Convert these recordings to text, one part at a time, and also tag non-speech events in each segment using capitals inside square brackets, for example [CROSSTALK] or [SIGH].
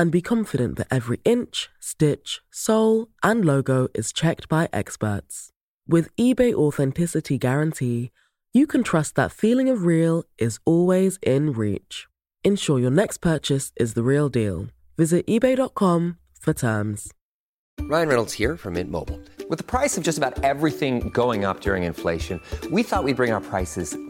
and be confident that every inch, stitch, sole, and logo is checked by experts. With eBay Authenticity Guarantee, you can trust that feeling of real is always in reach. Ensure your next purchase is the real deal. Visit eBay.com for terms. Ryan Reynolds here from Mint Mobile. With the price of just about everything going up during inflation, we thought we'd bring our prices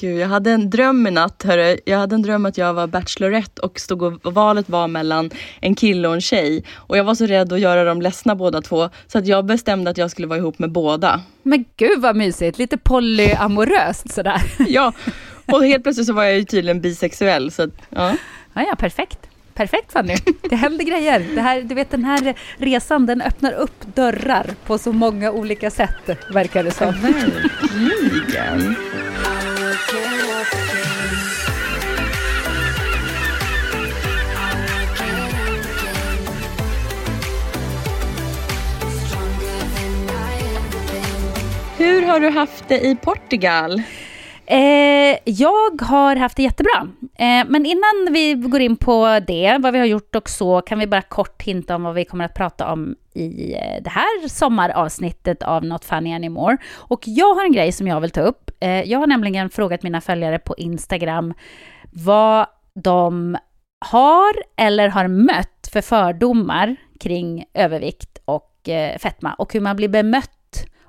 Gud, jag hade en dröm i natt. Hörru. Jag hade en dröm att jag var bachelorette och stod och valet var mellan en kille och en tjej. Och jag var så rädd att göra dem ledsna båda två. Så att jag bestämde att jag skulle vara ihop med båda. Men gud vad mysigt, lite polyamoröst sådär. [LAUGHS] Ja, och helt plötsligt så var jag ju tydligen bisexuell. Så att, ja. Ja, ja, perfekt. Perfekt Fanny. Det händer grejer. Det här, du vet den här resan den öppnar upp dörrar på så många olika sätt verkar det som. Verkligen. Hur har du haft det i Portugal? Eh, jag har haft det jättebra. Eh, men innan vi går in på det, vad vi har gjort och så, kan vi bara kort hinta om vad vi kommer att prata om i eh, det här sommaravsnittet av Not Funny Anymore. Och jag har en grej som jag vill ta upp. Eh, jag har nämligen frågat mina följare på Instagram vad de har eller har mött för fördomar kring övervikt och eh, fetma och hur man blir bemött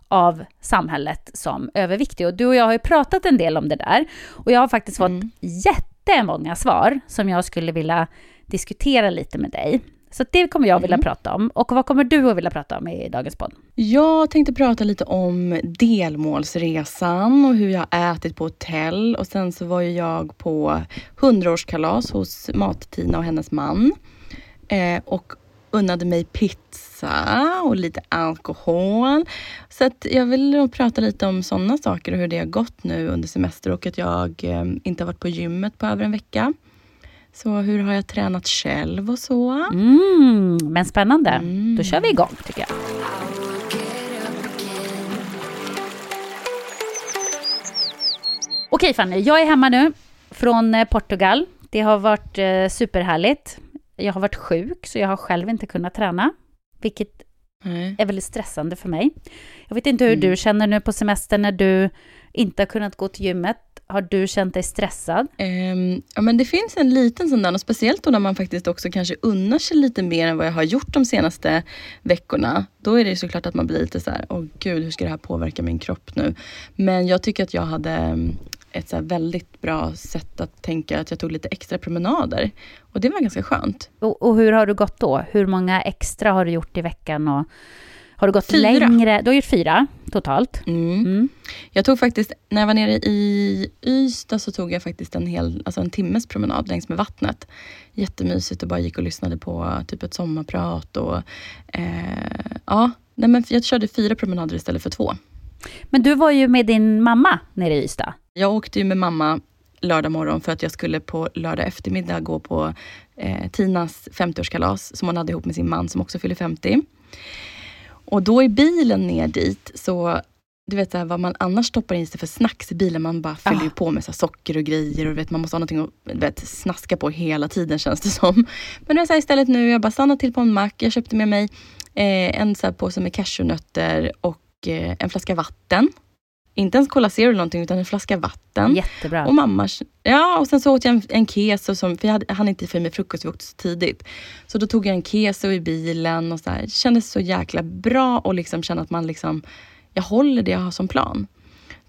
av samhället som överviktig. Och du och jag har ju pratat en del om det där. Och jag har faktiskt fått jättemånga svar som jag skulle vilja diskutera lite med dig. Så det kommer jag vilja prata om. Och vad kommer du att vilja prata om i dagens podd? Jag tänkte prata lite om delmålsresan och hur jag ätit på hotell. Och sen så var ju jag på 100-årskalas hos Mat-Tina och hennes man. Eh, och unnade mig pizza och lite alkohol. Så att jag vill nog prata lite om sådana saker och hur det har gått nu under semester och att jag eh, inte har varit på gymmet på över en vecka. Så hur har jag tränat själv och så. Mm, men spännande. Då kör vi igång tycker jag. Okej Fanny, jag är hemma nu från eh, Portugal. Det har varit eh, superhärligt. Jag har varit sjuk så jag har själv inte kunnat träna, vilket Nej. är väldigt stressande för mig. Jag vet inte hur du känner nu på semestern när du inte har kunnat gå till gymmet. Har du känt dig stressad? Ehm, ja, men det finns en liten sån där, och speciellt då när man faktiskt också kanske unnar sig lite mer än vad jag har gjort de senaste veckorna. Då är det såklart att man blir lite så här, åh gud, hur ska det här påverka min kropp nu? Men jag tycker att jag hade mm, ett så väldigt bra sätt att tänka, att jag tog lite extra promenader. Och det var ganska skönt. Och, och hur har du gått då? Hur många extra har du gjort i veckan? Och har du gått Fyra. längre? Du har gjort fyra totalt. Mm. Mm. Jag tog faktiskt, när jag var nere i Ystad så tog jag faktiskt en hel, alltså en timmes promenad längs med vattnet. Jättemysigt och bara gick och lyssnade på typ ett sommarprat och eh, ja, nej men jag körde fyra promenader istället för två. Men du var ju med din mamma nere i Ystad. Jag åkte ju med mamma lördag morgon för att jag skulle på lördag eftermiddag gå på eh, Tinas 50-årskalas som hon hade ihop med sin man som också fyller 50. Och då i bilen ner dit så du vet så vad man annars stoppar in sig för snacks i bilen. Man bara fyller ju på med så socker och grejer och du vet, man måste ha någonting att vet, snaska på hela tiden känns det som. Men nu är så istället nu, jag bara stannade till på en mack. Jag köpte med mig eh, en så här, påse med cashewnötter och eh, en flaska vatten. Inte ens Cola Zero eller någonting utan en flaska vatten. Jättebra. Och mammas, ja och sen så åt jag en, en keso som, för jag hade, hann inte i mig frukost, vi åkte så tidigt. Så då tog jag en keso i bilen och så här, det kändes så jäkla bra och liksom känna att man liksom, jag håller det jag har som plan.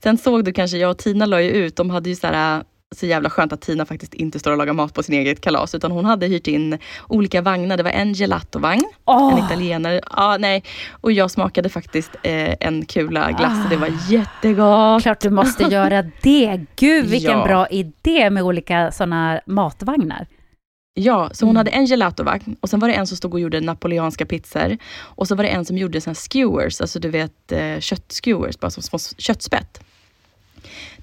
Sen såg du kanske, jag och Tina la ju ut, de hade ju så här så jävla skönt att Tina faktiskt inte står och lagar mat på sin eget kalas utan hon hade hyrt in olika vagnar. Det var en gelatovagn, Åh. en italienare. Ja, nej. Och jag smakade faktiskt eh, en kula glass och det var jättegott. Klart du måste [LAUGHS] göra det. Gud, vilken Ja. bra idé med olika sådana matvagnar. Ja, så hon Mm. hade en gelatovagn och sen var det en som stod och gjorde napoleanska pizzor. Och så var det en som gjorde såna skewers, alltså du vet eh, köttskewers, bara som små köttspett.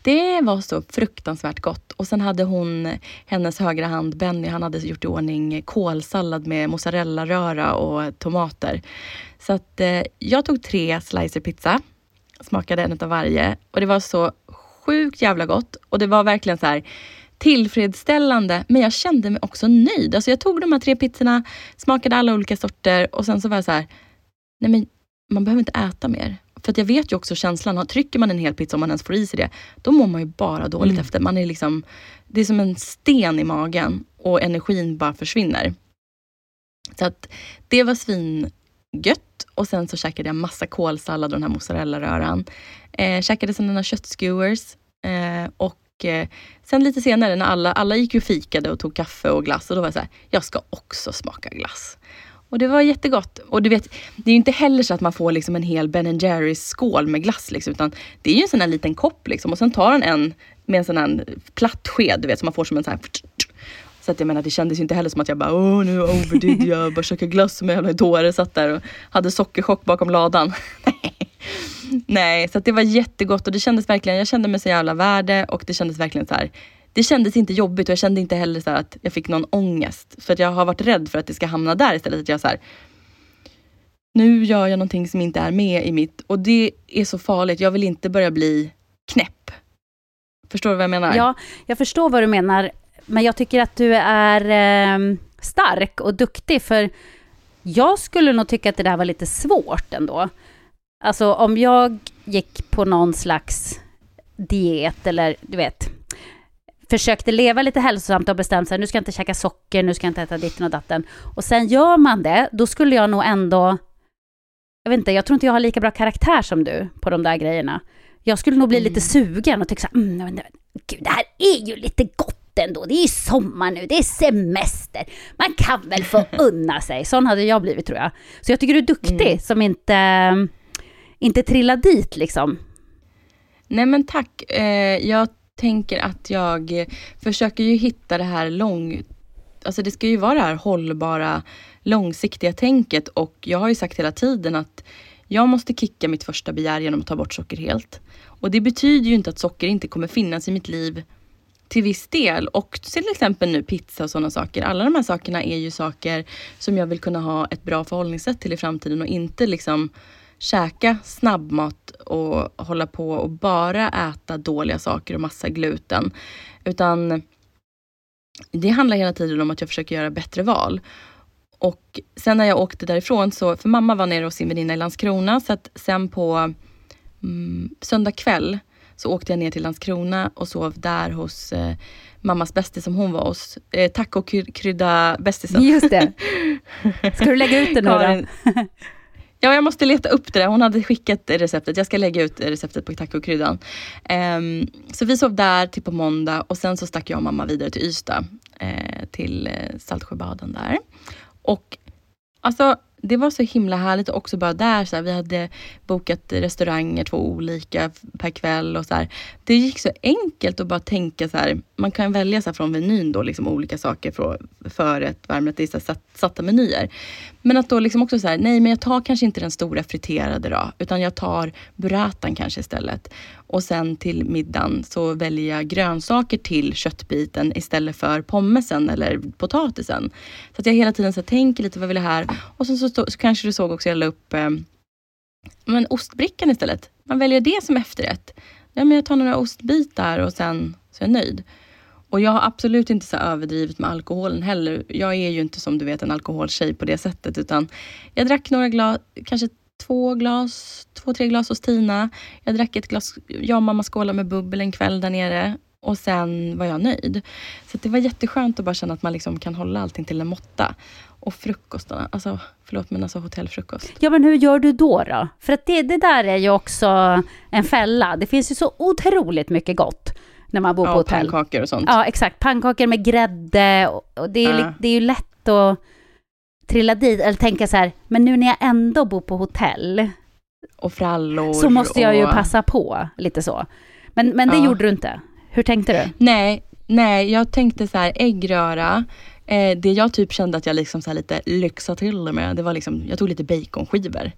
Det var så fruktansvärt gott. Och sen hade hon, hennes högra hand Benny, han hade gjort i ordning kålsallad med mozzarellaröra och tomater. Så att eh, jag tog tre slicer pizza, smakade en av varje och det var så sjukt jävla gott. Och det var verkligen så här tillfredsställande, men jag kände mig också nöjd. Alltså jag tog de här tre pizzorna, smakade alla olika sorter och sen så var jag så här, nej men man behöver inte äta mer. För att jag vet ju också känslan, trycker man en hel pizza om man ens får i sig det, då mår man ju bara dåligt efter. Man är liksom, det är som en sten i magen och energin bara försvinner. Så att det var svingött och sen så käkade jag massa kålsallad och den här mozzarella-röran. Eh, käkade sen några köttskewers eh, och eh, sen lite senare när alla, alla gick och fikade och tog kaffe och glass och då var jag så här, jag ska också smaka glass. Och det var jättegott. Och du vet, det är ju inte heller så att man får liksom en hel Ben Jerrys skål med glass. Liksom, utan det är ju en sån här liten kopp liksom, och sen tar han en med en sån här platt sked, du vet, som man får som en sån här... Så att jag menar, det kändes ju inte heller som att jag bara, åh nu overdid jag, bara käkade glass som en jävla dåre. Satt där och hade sockerchock bakom ladan. [LAUGHS] Nej, så att det var jättegott och det kändes verkligen, jag kände mig så jävla värde och det kändes verkligen så här. Det kändes inte jobbigt och jag kände inte heller så här att jag fick någon ångest. För att jag har varit rädd för att det ska hamna där istället. Att jag så här, nu gör jag någonting som inte är med i mitt och det är så farligt. Jag vill inte börja bli knäpp. Förstår du vad jag menar? Ja, jag förstår vad du menar, men jag tycker att du är eh, stark och duktig, för jag skulle nog tycka att det där var lite svårt ändå. Alltså om jag gick på någon slags diet eller du vet, försökte leva lite hälsosamt och bestämt sig, nu ska jag inte käka socker, nu ska jag inte äta ditten och datten. Och sen gör man det, då skulle jag nog ändå, jag vet inte, jag tror inte jag har lika bra karaktär som du på de där grejerna. Jag skulle nog bli lite sugen och tycka så här, mm, men, gud, det här är ju lite gott ändå. Det är ju sommar nu, det är semester. Man kan väl få [LAUGHS] unna sig. Sån hade jag blivit tror jag. Så jag tycker du är duktig som inte, inte trillar dit liksom. Nej men tack. Eh, jag tänker att jag försöker ju hitta det här lång... Alltså det ska ju vara det här hållbara, långsiktiga tänket och jag har ju sagt hela tiden att jag måste kicka mitt första begär genom att ta bort socker helt. Och det betyder ju inte att socker inte kommer finnas i mitt liv till viss del. Och till exempel nu pizza och sådana saker. Alla de här sakerna är ju saker som jag vill kunna ha ett bra förhållningssätt till i framtiden och inte liksom käka snabbmat och hålla på och bara äta dåliga saker och massa gluten. Utan det handlar hela tiden om att jag försöker göra bättre val. Och sen när jag åkte därifrån, så, för mamma var nere hos sin väninna i Landskrona, så att sen på mm, söndag kväll så åkte jag ner till Landskrona och sov där hos eh, mammas bästis som hon var hos. Eh, tacokrydda bästisen. Just det. [LAUGHS] Ska du lägga ut det nu då? Ja, jag måste leta upp det där. Hon hade skickat receptet. Jag ska lägga ut receptet på tacokryddan. Um, så vi sov där till på måndag och sen så stack jag och mamma vidare till Ystad. Uh, till eh, Saltsjöbaden där. Och alltså, det var så himla härligt också bara där. Så här, vi hade bokat restauranger, två olika per kväll och så här. Det gick så enkelt att bara tänka så här. Man kan välja så här, från menyn då liksom olika saker för, förrätt, varmrätt. Det är så satt, satta menyer. Men att då liksom också så här, nej men jag tar kanske inte den stora friterade då, utan jag tar burratan kanske istället. Och sen till middagen så väljer jag grönsaker till köttbiten istället för pommesen eller potatisen. Så att jag hela tiden så tänker lite, vad vill jag här? Och sen så, så, så kanske du såg också, jag la upp eh, men ostbrickan istället. Man väljer det som efterrätt. Ja, men jag tar några ostbitar och sen så är jag nöjd. Och jag har absolut inte så överdrivet med alkoholen heller. Jag är ju inte som du vet en alkoholtjej på det sättet utan jag drack några glas, kanske två glas, två, tre glas hos Tina. Jag drack ett glas, jag och mamma skålade med bubbel en kväll där nere. Och sen var jag nöjd. Så det var jätteskönt att bara känna att man liksom kan hålla allting till en måtta. Och frukostarna, alltså förlåt men alltså hotellfrukost. Ja, men hur gör du då? då? För att det, det där är ju också en fälla. Det finns ju så otroligt mycket gott när man bor Ja, på hotell. pannkakor och sånt. Ja, exakt. Pannkakor med grädde. Och det, är, Ja. li- det är ju lätt att trilla dit, eller tänka så här, men nu när jag ändå bor på hotell, Och frallor. så måste jag ju och... passa på, lite så. Men, men det Ja. gjorde du inte. Hur tänkte du? Nej, nej, jag tänkte så här äggröra. Eh, det jag typ kände att jag liksom så lite lyxade till det med, det var liksom, jag tog lite baconskivor.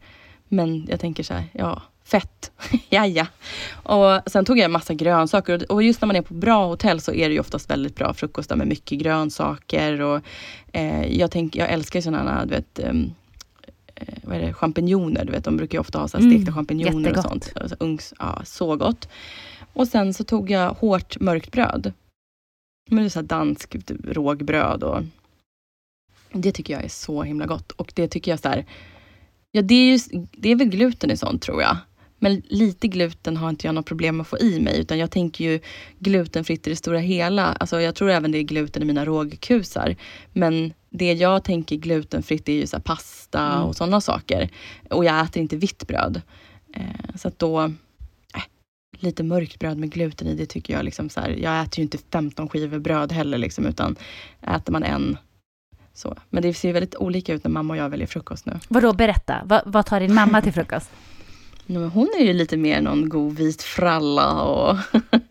Men jag tänker så här, ja, fett, [LAUGHS] jaja. Och sen tog jag en massa grönsaker och- just när man är på bra hotell så är det ju oftast väldigt bra frukostar med mycket grönsaker och eh, jag, tänk, jag älskar sådana du vet, eh, vad är det, champinjoner, du vet, de brukar ju ofta ha så här Mm, stekta champinjoner och sånt. Alltså, ungs, ja, så gott. Och sen så tog jag hårt mörkt bröd. Men det är så här dansk rågbröd och det tycker jag är så himla gott. Och det tycker jag så här, ja det är, ju, det är väl gluten i sånt tror jag. Men lite gluten har inte jag något problem att få i mig utan jag tänker ju glutenfritt i det stora hela. Alltså jag tror även det är gluten i mina rågkusar. Men det jag tänker glutenfritt är ju så pasta Mm. och sådana saker. Och jag äter inte vitt bröd. Eh, så att då, lite mörkt bröd med gluten i, det tycker jag liksom så här, jag äter ju inte 15 skivor bröd heller liksom, utan äter man en så. Men det ser ju väldigt olika ut när mamma och jag väljer frukost nu. Vadå, berätta. Va, vad tar din mamma till frukost? [LAUGHS] Men hon är ju lite mer någon god vit fralla och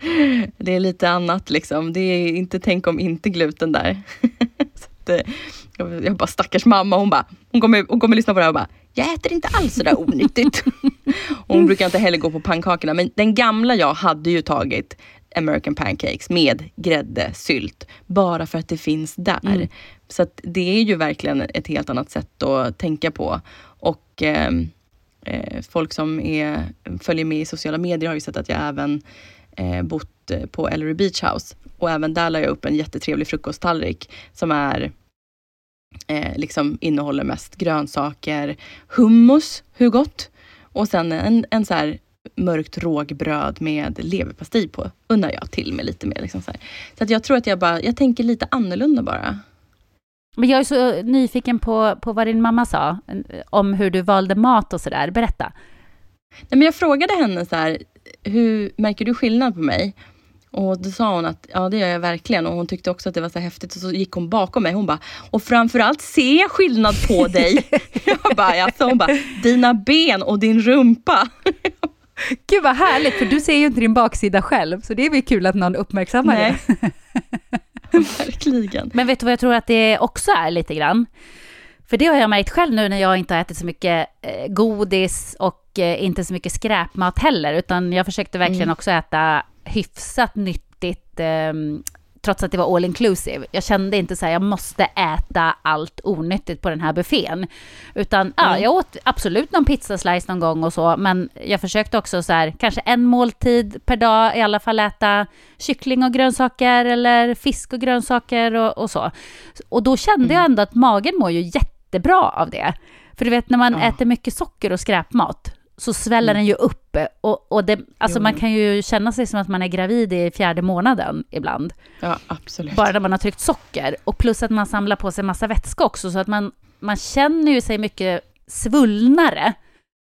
[LAUGHS] det är lite annat liksom. Det är inte tänk om inte gluten där. [LAUGHS] så att, eh, jag, jag bara stackars mamma, hon bara, hon kommer, hon kommer lyssna på det här och bara, jag äter inte alls sådär onyttigt. och hon brukar inte heller gå på pannkakorna, men den gamla jag hade ju tagit American pancakes med grädde, sylt, bara för att det finns där. Mm. Så det är ju verkligen ett helt annat sätt att tänka på. Och ehm, eh, folk som är, följer med i sociala medier har ju sett att jag även eh, bott på Ellery Beach House. Och även där la jag upp en jättetrevlig frukosttallrik som är eh, liksom innehåller mest grönsaker, hummus, hur gott? Och sen en, en så här mörkt rågbröd med leverpastej på unnar jag till mig lite mer. Liksom så så att jag tror att jag bara, jag tänker lite annorlunda bara. Men jag är så nyfiken på, på vad din mamma sa eh, om hur du valde mat och sådär. Berätta. Nej, men jag frågade henne så här, hur märker du skillnad på mig? Och då sa hon att ja det gör jag verkligen och hon tyckte också att det var så häftigt och så gick hon bakom mig hon bara och framförallt ser jag skillnad på dig. [LAUGHS] jag bara alltså, hon bara dina ben och din rumpa. [LAUGHS] Gud vad härligt, för du ser ju inte din baksida själv, så det är väl kul att någon uppmärksammar Nej. det. [LAUGHS] Verkligen. Men vet du vad jag tror att det också är lite grann? För det har jag märkt själv nu när jag inte har ätit så mycket eh, godis och eh, inte så mycket skräpmat heller, utan jag försökte verkligen Mm. också äta hyfsat nyttigt, eh, trots att det var all inclusive. Jag kände inte så här, jag måste äta allt onyttigt på den här buffén. Utan ja, Mm. jag åt absolut någon pizzaslice någon gång och så, men jag försökte också så här, kanske en måltid per dag i alla fall äta kyckling och grönsaker eller fisk och grönsaker och, och så. Och då kände Mm. jag ändå att magen mår ju jättebra av det. För du vet när man Ja. äter mycket socker och skräpmat så sväller den ju upp. Och, och det, alltså Jo, man kan ju känna sig som att man är gravid i fjärde månaden ibland. Ja absolut. Bara när man har tryckt socker. Och plus att man samlar på sig massa vätska också. Så att man, man känner ju sig mycket svullnare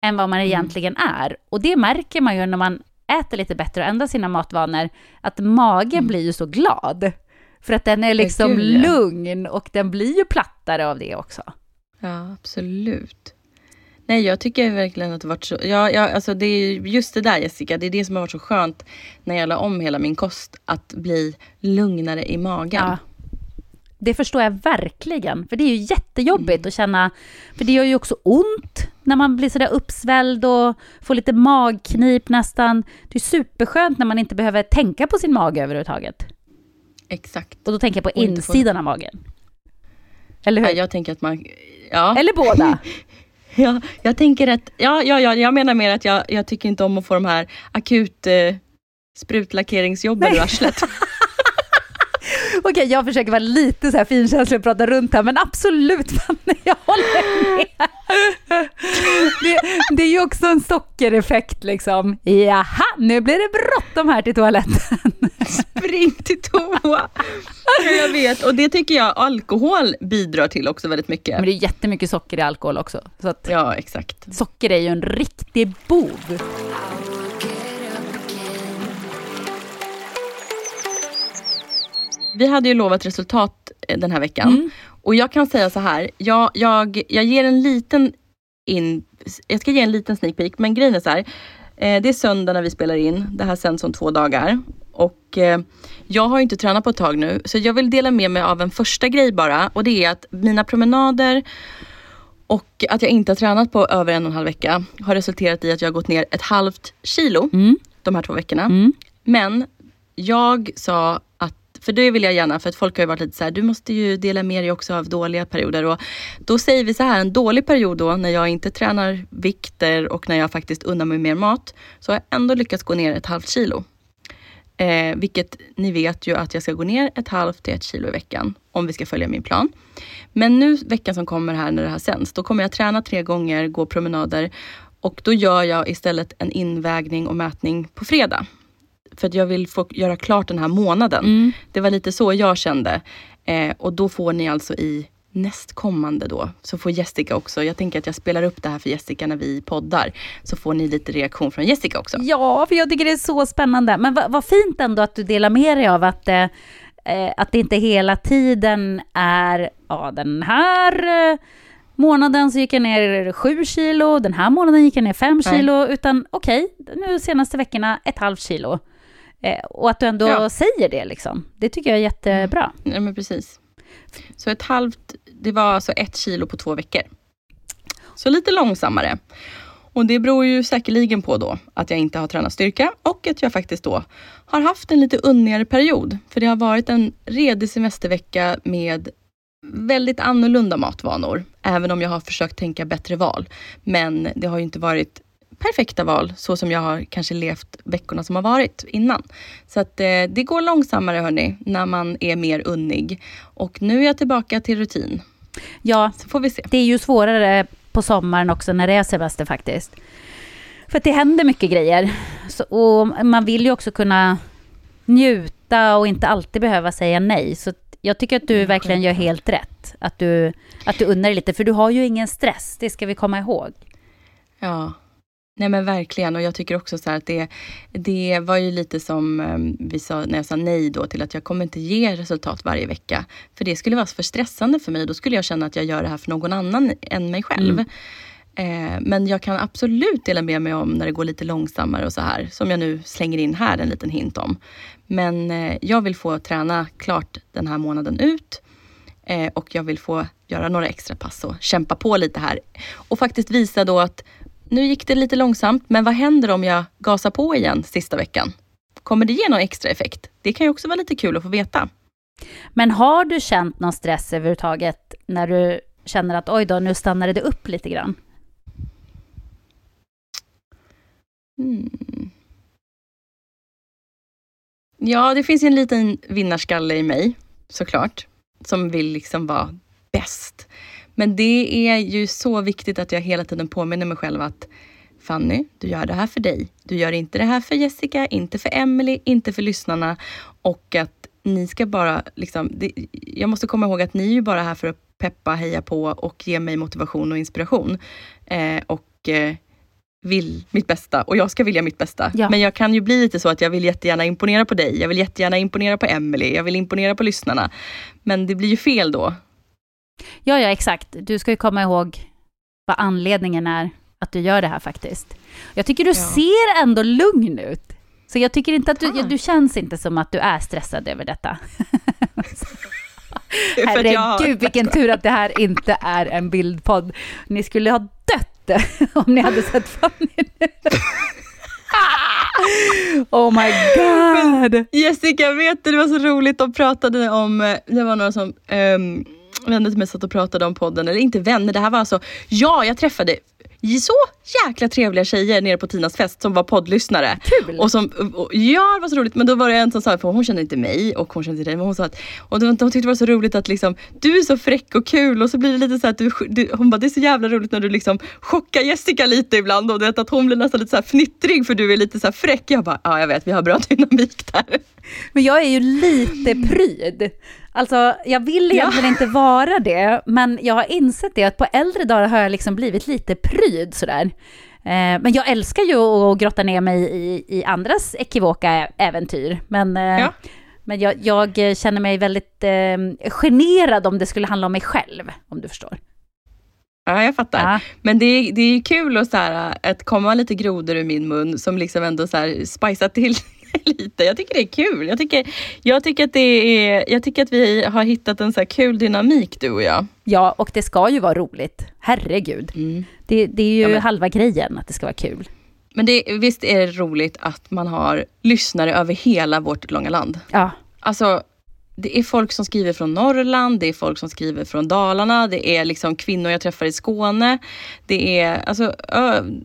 än vad Mm. man egentligen är. Och det märker man ju när man äter lite bättre och ändrar sina matvanor. Att magen blir ju så glad. För att den är liksom Mm. gud, ja. lugn och den blir ju plattare av det också. Ja, absolut. Nej, jag tycker verkligen att det varit så... Ja, ja, alltså det är just det där Jessica, det är det som har varit så skönt när jag la om hela min kost, att bli lugnare i magen. Ja. Det förstår jag verkligen, för det är ju jättejobbigt att känna, för det gör ju också ont när man blir sådär uppsvälld och får lite magknip nästan. Det är superskönt när man inte behöver tänka på sin mage överhuvudtaget. Exakt. Och då tänker jag på Och insidan av magen. Eller Ja, hur? jag tänker att man... Ja. Eller båda. [LAUGHS] [LAUGHS] Ja, jag tänker att... Ja, ja, ja, jag menar mer att jag, jag tycker inte om att få de här akut eh, sprutlackeringsjobben ur arslet. [LAUGHS] Okej, jag försöker vara lite så här finkänslig och prata runt här, men absolut, [LAUGHS] jag håller med. det, det är ju också en sockereffekt liksom. Jaha, nu blir det bråttom här till toaletten. Spring till toa. Ja, jag vet, och det tycker jag alkohol bidrar till också väldigt mycket. Men det är jättemycket socker i alkohol också. Så att Ja, exakt. socker är ju en riktig bov. Vi hade ju lovat resultat eh, den här veckan. Mm. Och jag kan säga så här, jag, jag, jag ger en liten in, jag ska ge en liten sneak peek, men grejen är så här. Eh, det är söndag när vi spelar in, det här sänds om två dagar. Och eh, jag har inte tränat på ett tag nu, så jag vill dela med mig av en första grej bara. Och det är att mina promenader och att jag inte har tränat på över en och en halv vecka har resulterat i att jag har gått ner ett halvt kilo Mm. de här två veckorna. Mm. Men jag sa att, för det vill jag gärna, för att folk har ju varit lite så här, du måste ju dela med dig också av dåliga perioder. Och då säger vi så här, en dålig period då när jag inte tränar vikter och när jag faktiskt unnar mig mer mat, så har jag ändå lyckats gå ner ett halvt kilo. Eh, vilket ni vet ju att jag ska gå ner ett halvt till ett kilo i veckan om vi ska följa min plan. Men nu veckan som kommer här när det här sänds, då kommer jag träna tre gånger, gå promenader och då gör jag istället en invägning och mätning på fredag. För att jag vill få göra klart den här månaden. Mm. Det var lite så jag kände. Eh, och då får ni alltså i nästkommande då, så får Jessica också, jag tänker att jag spelar upp det här för Jessica när vi poddar, så får ni lite reaktion från Jessica också. Ja, för jag tycker det är så spännande. Men vad vad fint ändå att du delar med dig av att, eh, eh, att det inte hela tiden är, ja den här eh, månaden så gick jag ner sju kilo, den här månaden gick jag ner fem Nej. kilo, utan okej, nu senaste veckorna ett halvt kilo. Eh, och att du ändå Ja. säger det liksom. Det tycker jag är jättebra. Ja, men precis. Så ett halvt, det var alltså ett kilo på två veckor. Så lite långsammare. Och det beror ju säkerligen på då att jag inte har tränat styrka och att jag faktiskt då har haft en lite unnigare period. För det har varit en redig semestervecka med väldigt annorlunda matvanor. Även om jag har försökt tänka bättre val. Men det har ju inte varit perfekta val så som jag har kanske levt veckorna som har varit innan. Så att eh, det går långsammare hörni, när man är mer unnig. Och nu är jag tillbaka till rutin. Ja, Så får vi se. det är ju svårare på sommaren också när det är semester faktiskt. För det händer mycket grejer. Så, och man vill ju också kunna njuta och inte alltid behöva säga nej. Så jag tycker att du verkligen gör helt rätt. Att du, att du unnar dig lite, för du har ju ingen stress, det ska vi komma ihåg. Ja. Nej men verkligen och jag tycker också så att det, det var ju lite som eh, vi sa när jag sa nej då till att jag kommer inte ge resultat varje vecka. För det skulle vara för stressande för mig. Då skulle jag känna att jag gör det här för någon annan än mig själv. Eh, men jag kan absolut dela med mig om när det går lite långsammare och så här. Som jag nu slänger in här en liten hint om. Men eh, jag vill få träna klart den här månaden ut. Eh, och jag vill få göra några extra pass och kämpa på lite här. Och faktiskt visa då att nu gick det lite långsamt, men vad händer om jag gasar på igen sista veckan? Kommer det ge någon extra effekt? Det kan ju också vara lite kul att få veta. Men har du känt någon stress överhuvudtaget när du känner att oj då, nu stannade det upp lite grann? Mm. Ja, det finns en liten vinnarskalle i mig, såklart, som vill liksom vara bäst. Men det är ju så viktigt att jag hela tiden påminner mig själv att Fanny, du gör det här för dig. Du gör inte det här för Jessica, inte för Emily, inte för lyssnarna. Och att ni ska bara, liksom, det, jag måste komma ihåg att ni är ju bara här för att peppa, heja på och ge mig motivation och inspiration. Eh, och eh, vill mitt bästa och jag ska vilja mitt bästa. Ja. Men jag kan ju bli lite så att jag vill jättegärna imponera på dig. Jag vill jättegärna imponera på Emily. Jag vill imponera på lyssnarna. Men det blir ju fel då. Ja, ja, exakt. Du ska ju komma ihåg vad anledningen är att du gör det här faktiskt. Jag tycker du Ja. ser ändå lugn ut. Så jag tycker inte att du, Ah. du känns inte som att du är stressad över detta. [LAUGHS] Herregud, vilken tur att det här inte är en bildpodd. Ni skulle ha dött [LAUGHS] om ni hade sett Fanny nu. [LAUGHS] Oh my god! Jessica, vet du, det var så roligt, de pratade om, eh, det var några som um, vänner till mig satt och pratade om podden, eller inte vänner, det här var alltså, ja, jag träffade så jäkla trevliga tjejer nere på Tinas fest som var poddlyssnare. Kul. Och som, och, ja, det var så roligt. Men då var det en som sa, för hon kände inte mig och hon kände inte dig, men hon sa att och de, de tyckte det var så roligt att liksom, du är så fräck och kul och så blir det lite så att du, du hon bara, det är så jävla roligt när du liksom chockar Jessica lite ibland och det, att hon blir nästan lite så här fnittrig för du är lite så här fräck. Jag bara, ja jag vet, vi har bra dynamik där. Men jag är ju lite pryd. Alltså, jag vill egentligen inte vara det, men jag har insett det att på äldre dagar har jag liksom blivit lite pryd sådär. Eh, men jag älskar ju att grotta ner mig i, i andras ekivoka äventyr. Men, eh, Ja. men jag, jag känner mig väldigt eh, generad om det skulle handla om mig själv, om du förstår. Ja, jag fattar. Ja. Men det, är- det är kul att, så här, att komma lite grodor ur min mun som liksom ändå så här, till [LAUGHS] lite. Jag tycker det är kul. Jag tycker, jag tycker, att, det är, jag tycker att vi har hittat en så kul dynamik du och jag. Ja, och det ska ju vara roligt. Herregud. Det, det är ju Ja, men- halva grejen, att det ska vara kul. Men det, visst är det roligt att man har lyssnare över hela vårt långa land. Ja, Alltså, det är folk som skriver från Norrland, det är folk som skriver från Dalarna, det är liksom kvinnor jag träffar i Skåne. Det, är, alltså,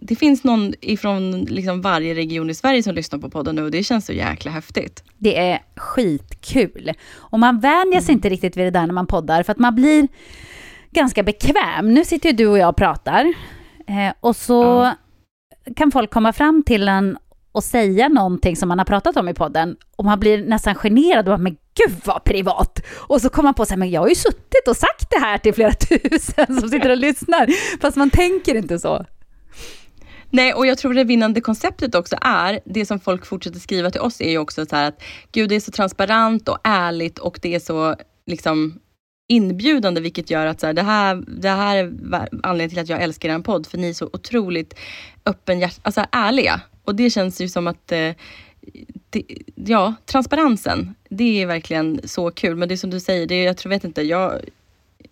det finns någon ifrån liksom varje region i Sverige som lyssnar på podden nu och det känns så jäkla häftigt. det är skitkul. Och man vänjer sig inte riktigt vid det där när man poddar, för att man blir ganska bekväm. Nu sitter ju du och jag och pratar, eh, och så kan folk komma fram till en och säga någonting som man har pratat om i podden, och man blir nästan generad och bara, men gud vad privat! Och så kommer man på så här, men jag har ju suttit och sagt det här till flera [LAUGHS] tusen som sitter och lyssnar, fast man tänker inte så. Nej, och jag tror det vinnande konceptet också är, det som folk fortsätter skriva till oss är ju också så här att gud det är så transparent och ärligt och det är så liksom inbjudande vilket gör att så här, det, här, det här är anledningen till att jag älskar er podd för ni är så otroligt öppenhjärtiga, alltså ärliga. Och det känns ju som att eh, det, ja, transparensen, det är verkligen så kul. Men det är som du säger, det är, jag tror, vet inte, jag,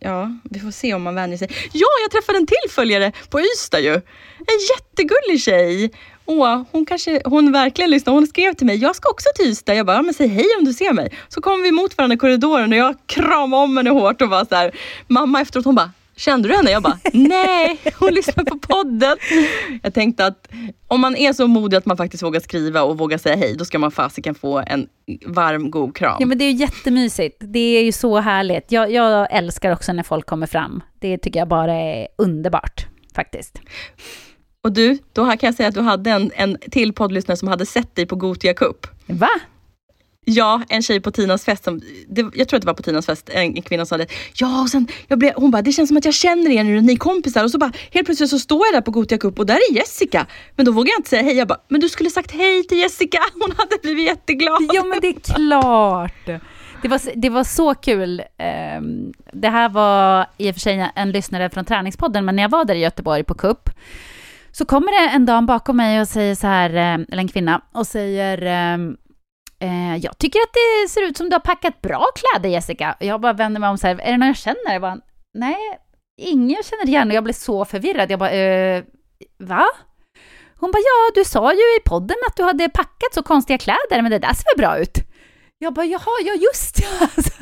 ja, vi får se om man vänjer sig. Ja, jag träffade en till följare på Ystad ju. En jättegullig tjej. Åh, hon kanske, hon verkligen lyssnar. Hon skrev till mig, jag ska också till Ystad. Jag bara, ja, men säg hej om du ser mig. Så kom vi mot varandra i korridoren och jag kramade om henne hårt och var så här, mamma efteråt, hon bara, Kände du henne? Jag bara, nej, hon lyssnar på podden. Jag tänkte att om man är så modig att man faktiskt vågar skriva och vågar säga hej, då ska man fasiken få en varm, god kram. Ja, men det är ju jättemysigt. Det är ju så härligt. Jag, jag älskar också när folk kommer fram. Det tycker jag bara är underbart, faktiskt. Och du, då kan jag säga att du hade en, en till poddlyssnare som hade sett dig på Gotia Cup. Va? Ja, en tjej på Tinas fest, som, det, jag tror att det var på Tinas fest, en, en kvinna sa det. ja och sen, jag blev, hon bara, det känns som att jag känner er nu, ni är kompisar. Och så bara, helt plötsligt så står jag där på Gothia Cup och där är Jessica. Men då vågar jag inte säga hej, jag bara, men du skulle sagt hej till Jessica, [LAUGHS] hon hade blivit jätteglad. Ja, men det är klart. Det var, det var så kul. Ehm, det här var i och för sig en lyssnare från Träningspodden, men när jag var där i Göteborg på cup, så kommer det en dam bakom mig och säger så här, eh, eller en kvinna, och säger ehm, eh, jag tycker att det ser ut som du har packat bra kläder Jessica. Jag bara vänder mig om så här, är det någon jag känner? Jag bara, nej, ingen jag känner igen. Och jag blev så förvirrad. Jag bara, eh, va? Hon bara, ja, du sa ju i podden att du hade packat så konstiga kläder, men det där ser väl bra ut? Jag bara, jaha, ja just det.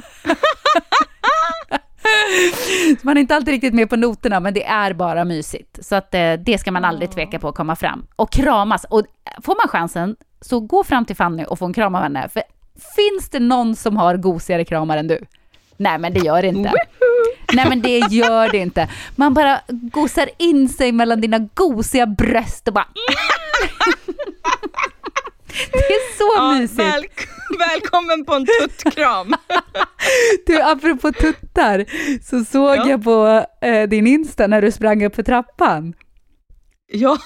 [LAUGHS] [LAUGHS] [LAUGHS] Man är inte alltid riktigt med på noterna, men det är bara mysigt. Så att eh, det ska man aldrig tveka på att komma fram. Och kramas. Och får man chansen, så gå fram till Fanny och få en kram av henne. För finns det någon som har gosigare kramar än du? Nej, men det gör det inte. Nej, men det gör det inte. Man bara gosar in sig mellan dina gosiga bröst och bara... [LAUGHS] [LAUGHS] Det är så Ja, mysigt. väl, [LAUGHS] välkommen på en tuttkram. [LAUGHS] Du, apropå tuttar, så såg Ja. jag på eh, din Insta när du sprang upp för trappan. ja,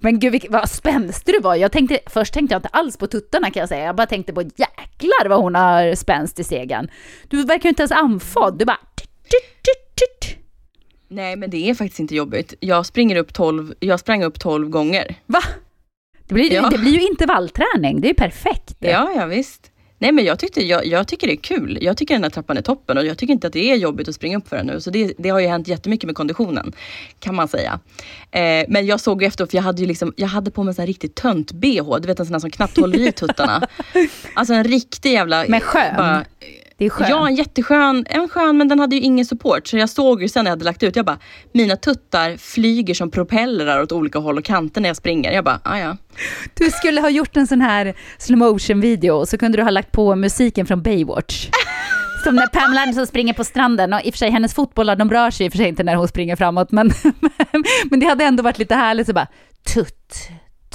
Men gud, vilk, vad spänstig du var. Jag tänkte, först tänkte jag inte alls på tuttarna kan jag säga. Jag bara tänkte på jäklar vad hon har spänst i stegen. Du verkar ju inte ens andfådd. Du bara... Tut, tut, tut, tut. nej men det är faktiskt inte jobbigt. Jag springer upp 12, jag sprang upp 12 gånger. Va? Det blir, Ja. det blir ju intervallträning. Det är ju perfekt. Ja, ja visst. Nej men jag, tyckte, jag, jag tycker det är kul. Jag tycker den här trappan är toppen och jag tycker inte att det är jobbigt att springa upp för den nu. Så det, det har ju hänt jättemycket med konditionen. Kan man säga. Eh, men jag såg ju efter, för jag hade ju liksom, jag hade på mig en sån här riktigt tönt bh. Du vet en sån här som knappt håller i tuttarna. [LAUGHS] Alltså en riktig jävla... Men skön. bara- Det är skönt. Ja, en jätteskön. En skön, men den hade ju ingen support. Så jag såg ju sen när jag hade lagt ut, jag bara, mina tuttar flyger som propellrar åt olika håll och kanter när jag springer. Jag bara, ah, ja. Du skulle ha gjort en sån här slow motion video och så kunde du ha lagt på musiken från Baywatch. [LAUGHS] Som när Pamela Anderson springer på stranden och i och för sig hennes fotbollar de rör sig i och för sig inte när hon springer framåt men, [LAUGHS] men det hade ändå varit lite härligt så bara tutt,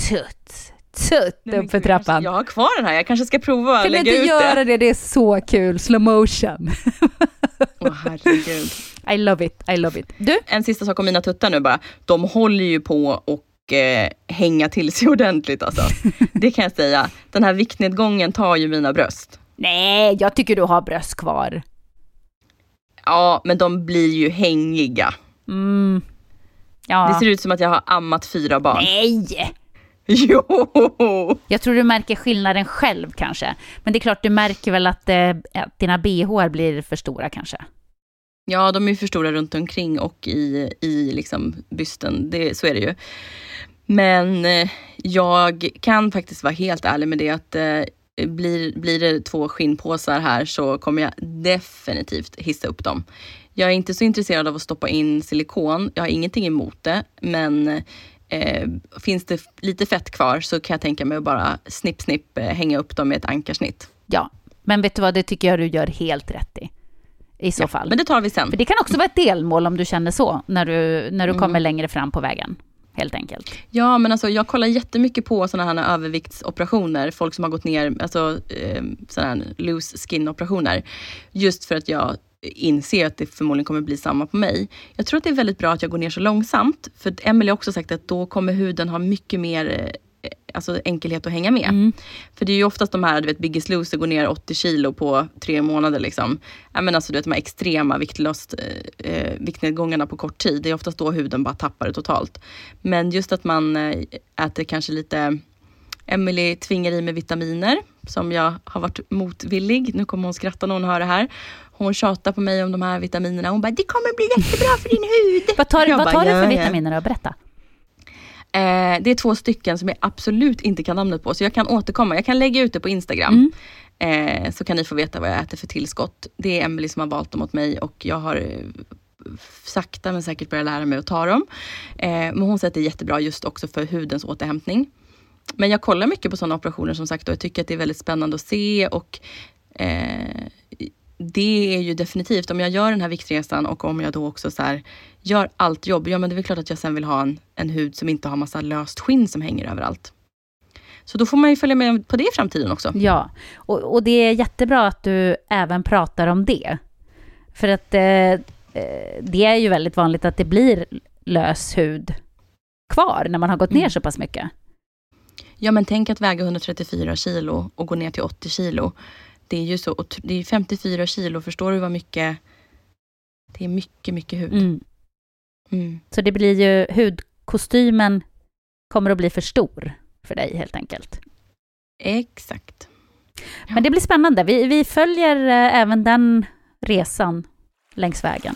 tutt, tutt Nej, men upp för gud, jag kanske- trappan. Jag har kvar den här, jag kanske ska prova att Kan du lägga inte ut göra det. det? Det är så kul, slow motion. [LAUGHS] Åh herregud. I love it, I love it. Du, En sista sak om mina tuttar nu bara. De håller ju på och eh, hänga till sig [LAUGHS] ordentligt alltså. Det kan jag säga. Den här viktnedgången tar ju mina bröst. nej, jag tycker du har bröst kvar. Ja, men de blir ju hängiga. Mm. Ja. Det ser ut som att jag har ammat fyra barn. Nej! [LAUGHS] Jo! Jag tror du märker skillnaden själv kanske. Men det är klart, du märker väl att, eh, att dina bh blir för stora kanske. Ja, de är för stora runt omkring och i, i liksom bysten. Det, så är det ju. Men eh, jag kan faktiskt vara helt ärlig med det att eh, blir, blir det två skinnpåsar här så kommer jag definitivt hissa upp dem. Jag är inte så intresserad av att stoppa in silikon. Jag har ingenting emot det, men eh, finns det lite fett kvar så kan jag tänka mig att bara snipp, snipp eh, hänga upp dem med ett ankarsnitt. Ja, men vet du vad, det tycker jag du gör helt rätt i. I så fall. Men det tar vi sen. För det kan också vara ett delmål om du känner så, när du, när du kommer Mm. längre fram på vägen. Helt enkelt. Ja, men alltså jag kollar jättemycket på sådana här överviktsoperationer. Folk som har gått ner, alltså eh, sådana här loose skin operationer. Just för att jag inser att det förmodligen kommer bli samma på mig. Jag tror att det är väldigt bra att jag går ner så långsamt. För Emelie har också sagt att då kommer huden ha mycket mer eh, alltså enkelhet att hänga med. Mm. För det är ju oftast de här, du vet Biggest Loser går ner 80 kilo på tre månader. Liksom. Ja, men alltså, du vet, de här extrema viktlost, eh, eh, viktnedgångarna på kort tid. Det är oftast då huden bara tappar det totalt. Men just att man eh, äter kanske lite Emily tvingar i mig vitaminer som jag har varit motvillig. Nu kommer hon skratta när hon hör det här. Hon tjatar på mig om de här vitaminerna. Hon bara, det kommer bli jättebra för din hud. Vad tar, Jag vad bara, tar du för ja. vitaminer då? Berätta. Eh, det är två stycken som jag absolut inte kan namnet på, så jag kan återkomma. Jag kan lägga ut det på Instagram. Mm. Eh, så kan ni få veta vad jag äter för tillskott. Det är Emily som har valt dem åt mig och jag har eh, sakta men säkert börjat lära mig att ta dem. Eh, men hon säger att det är jättebra just också för hudens återhämtning. Men jag kollar mycket på sådana operationer som sagt och jag tycker att det är väldigt spännande att se och eh, det är ju definitivt, om jag gör den här viktresan och om jag då också så här, gör allt jobb, ja men det är väl klart att jag sen vill ha en, en hud som inte har massa löst skinn som hänger överallt. Så då får man ju följa med på det i framtiden också. Ja, och, och det är jättebra att du även pratar om det. För att eh, eh, det är ju väldigt vanligt att det blir lös hud kvar när man har gått ner Mm. så pass mycket. Ja men tänk att väga 134 kilo och gå ner till 80 kilo. Det är ju så, det är 54 kilo, förstår du vad mycket det är mycket, mycket hud. Mm. Mm. Så det blir ju, hudkostymen kommer att bli för stor för dig helt enkelt. Exakt. Men det blir spännande. Vi, vi följer eh, även den resan längs vägen.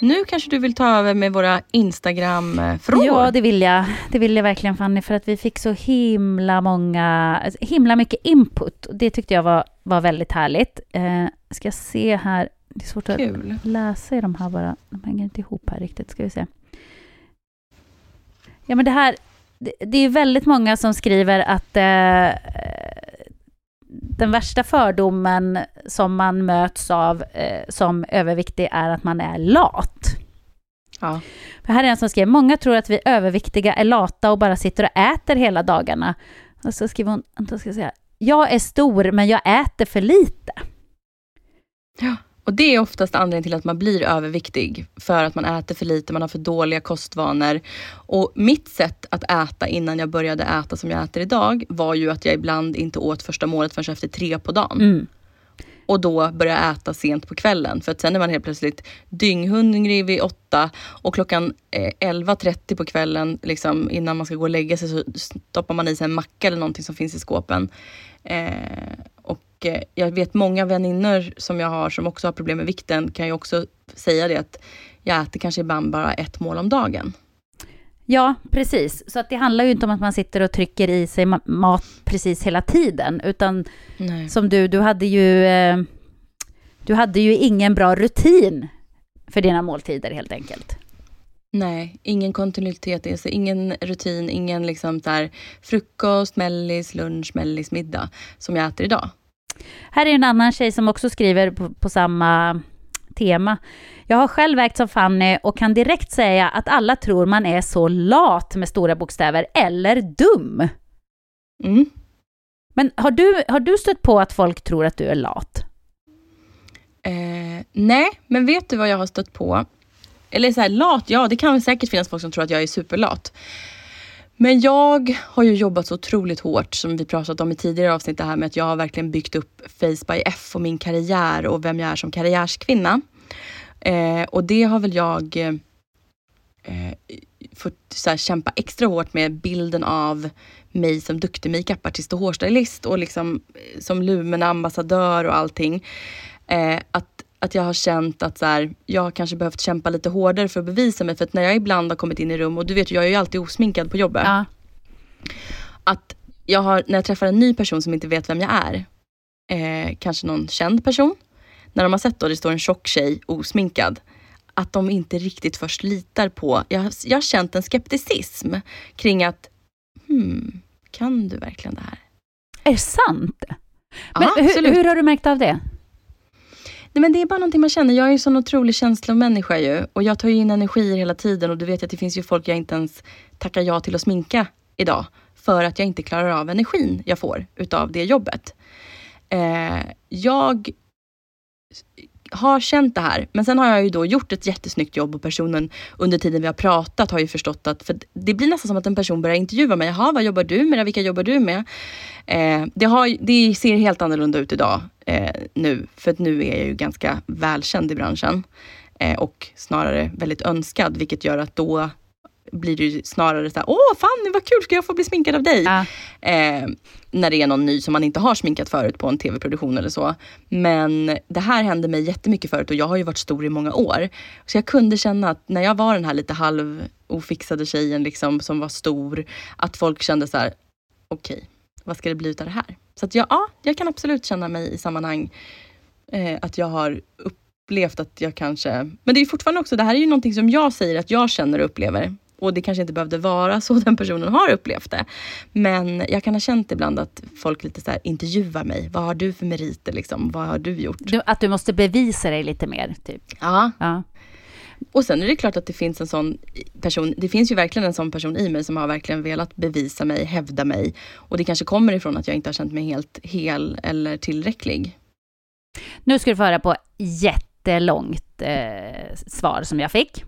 Nu kanske du vill ta över med våra Instagram-frågor? Ja, det vill jag. Det vill jag verkligen Fanny, för att vi fick så himla många, himla mycket input. Det tyckte jag var, var väldigt härligt. Eh, ska se här, det är svårt Kul. att läsa i de här bara. De hänger inte ihop här riktigt, ska vi se. Ja, men det här, det, det är väldigt många som skriver att eh, den värsta fördomen som man möts av eh, som överviktig är att man är lat. Ja. För här är en som skriver, många tror att vi överviktiga är lata och bara sitter och äter hela dagarna. Och så skriver hon, vänta ska jag säga, jag är stor men jag äter för lite. Och det är oftast anledningen till att man blir överviktig. För att man äter för lite, man har för dåliga kostvanor. Och mitt sätt att äta innan jag började äta som jag äter idag var ju att jag ibland inte åt första målet förrän efter tre på dagen. Mm. Och då började jag äta sent på kvällen. För att sen är man helt plötsligt dynghungrig vid åtta och klockan eh, 11.30 på kvällen liksom, innan man ska gå och lägga sig så stoppar man i sig en macka eller någonting som finns i skåpen. Eh, och eh, jag vet många väninnor som jag har som också har problem med vikten kan ju också säga det att jag äter kanske ibland bara ett mål om dagen. Ja, precis. Så att det handlar ju inte om att man sitter och trycker i sig ma- mat precis hela tiden, utan Nej. som du, du hade ju, eh, du hade ju ingen bra rutin för dina måltider helt enkelt. Nej, ingen kontinuitet, alltså ingen rutin, ingen liksom så frukost, mellis, lunch, mellis, middag som jag äter idag. Här är en annan tjej som också skriver på, på samma tema. Jag har själv vägt som Fanny och kan direkt säga att alla tror man är så lat med stora bokstäver, eller dum. Mm. Men har du, har du stött på att folk tror att du är lat? Eh, nej, men vet du vad jag har stött på? Eller så här, lat, ja det kan väl säkert finnas folk som tror att jag är superlat. Men jag har ju jobbat så otroligt hårt som vi pratat om i tidigare avsnitt det här med att jag har verkligen byggt upp Face by F och min karriär och vem jag är som karriärskvinna. Eh, och det har väl jag eh, fått så här, kämpa extra hårt med bilden av mig som duktig makeupartist och hårstylist och liksom eh, som Lumena-ambassadör och allting. Eh, att, att jag har känt att så här, jag har kanske behövt kämpa lite hårdare för att bevisa mig. För att när jag ibland har kommit in i rum, och du vet jag är ju alltid osminkad på jobbet. Ja. Att jag har, när jag träffar en ny person som inte vet vem jag är, eh, kanske någon känd person, när de har sett då det står en tjock tjej osminkad, att de inte riktigt först litar på, jag, jag har känt en skepticism kring att, hmm, kan du verkligen det här? Är det sant? Men Ja, hur, hur har du märkt av det? Nej, men det är bara någonting man känner. Jag är ju en sån otrolig känslomänniska ju. Och jag tar ju in energier hela tiden. Och du vet att det finns ju folk jag inte ens tackar ja till att sminka idag. För att jag inte klarar av energin jag får utav det jobbet. Eh, jag har känt det här. Men sen har jag ju då gjort ett jättesnyggt jobb och personen under tiden vi har pratat har ju förstått att, för det blir nästan som att en person börjar intervjua mig. Jaha, vad jobbar du med? Vilka jobbar du med? Eh, det, har, det ser helt annorlunda ut idag eh, nu. För att nu är jag ju ganska välkänd i branschen. Eh, och snarare väldigt önskad. Vilket gör att då blir det ju snarare så här, åh Fanny vad kul, ska jag få bli sminkad av dig? Ja. Eh, när det är någon ny som man inte har sminkat förut på en tv-produktion eller så. Men det här hände mig jättemycket förut och jag har ju varit stor i många år. Så jag kunde känna att när jag var den här lite halv ofixade tjejen liksom, som var stor, att folk kände så här, okej, vad ska det bli utav det här? Så att jag, ja, jag kan absolut känna mig i sammanhang eh, att jag har upplevt att jag kanske... Men det är fortfarande också, det här är ju någonting som jag säger att jag känner och upplever. Och det kanske inte behövde vara så den personen har upplevt det. Men jag kan ha känt ibland att folk lite så här intervjuar mig. Vad har du för meriter liksom? Vad har du gjort? Du, att du måste bevisa dig lite mer, typ. Ja, Ja. och sen är det klart att det finns en sån person, det finns ju verkligen en sån person i mig som har verkligen velat bevisa mig, hävda mig. Och det kanske kommer ifrån att jag inte har känt mig helt hel eller tillräcklig. Nu ska du få höra på jättelångt eh, svar som jag fick.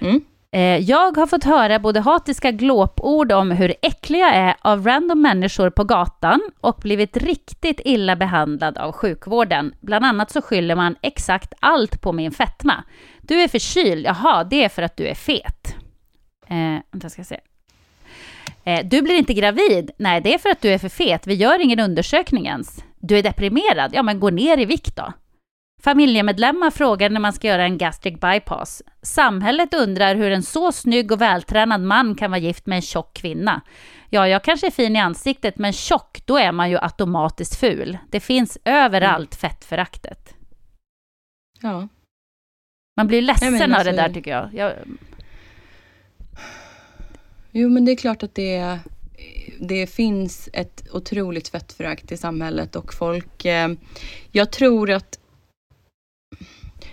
Mm. Eh, jag har fått höra både hatiska glåpord om hur äcklig jag är av random människor på gatan och blivit riktigt illa behandlad av sjukvården. Bland annat så skyller man exakt allt på min fetma. Du är förkyld, jaha, det är för att du är fet. Eh, vänta, jag ska se. Eh, du blir inte gravid? Nej, det är för att du är för fet. Vi gör ingen undersökning ens. Du är deprimerad? Ja, men gå ner i vikt då. Familjemedlemmar frågar när man ska göra en gastric bypass. Samhället undrar hur en så snygg och vältränad man kan vara gift med en tjock kvinna. Ja, jag kanske är fin i ansiktet, men tjock, då är man ju automatiskt ful. Det finns överallt fettföraktet. Ja. Man blir ledsen Nej, av det alltså- där tycker jag. jag. Jo, men det är klart att det, det finns ett otroligt fettförakt i samhället och folk... Eh, jag tror att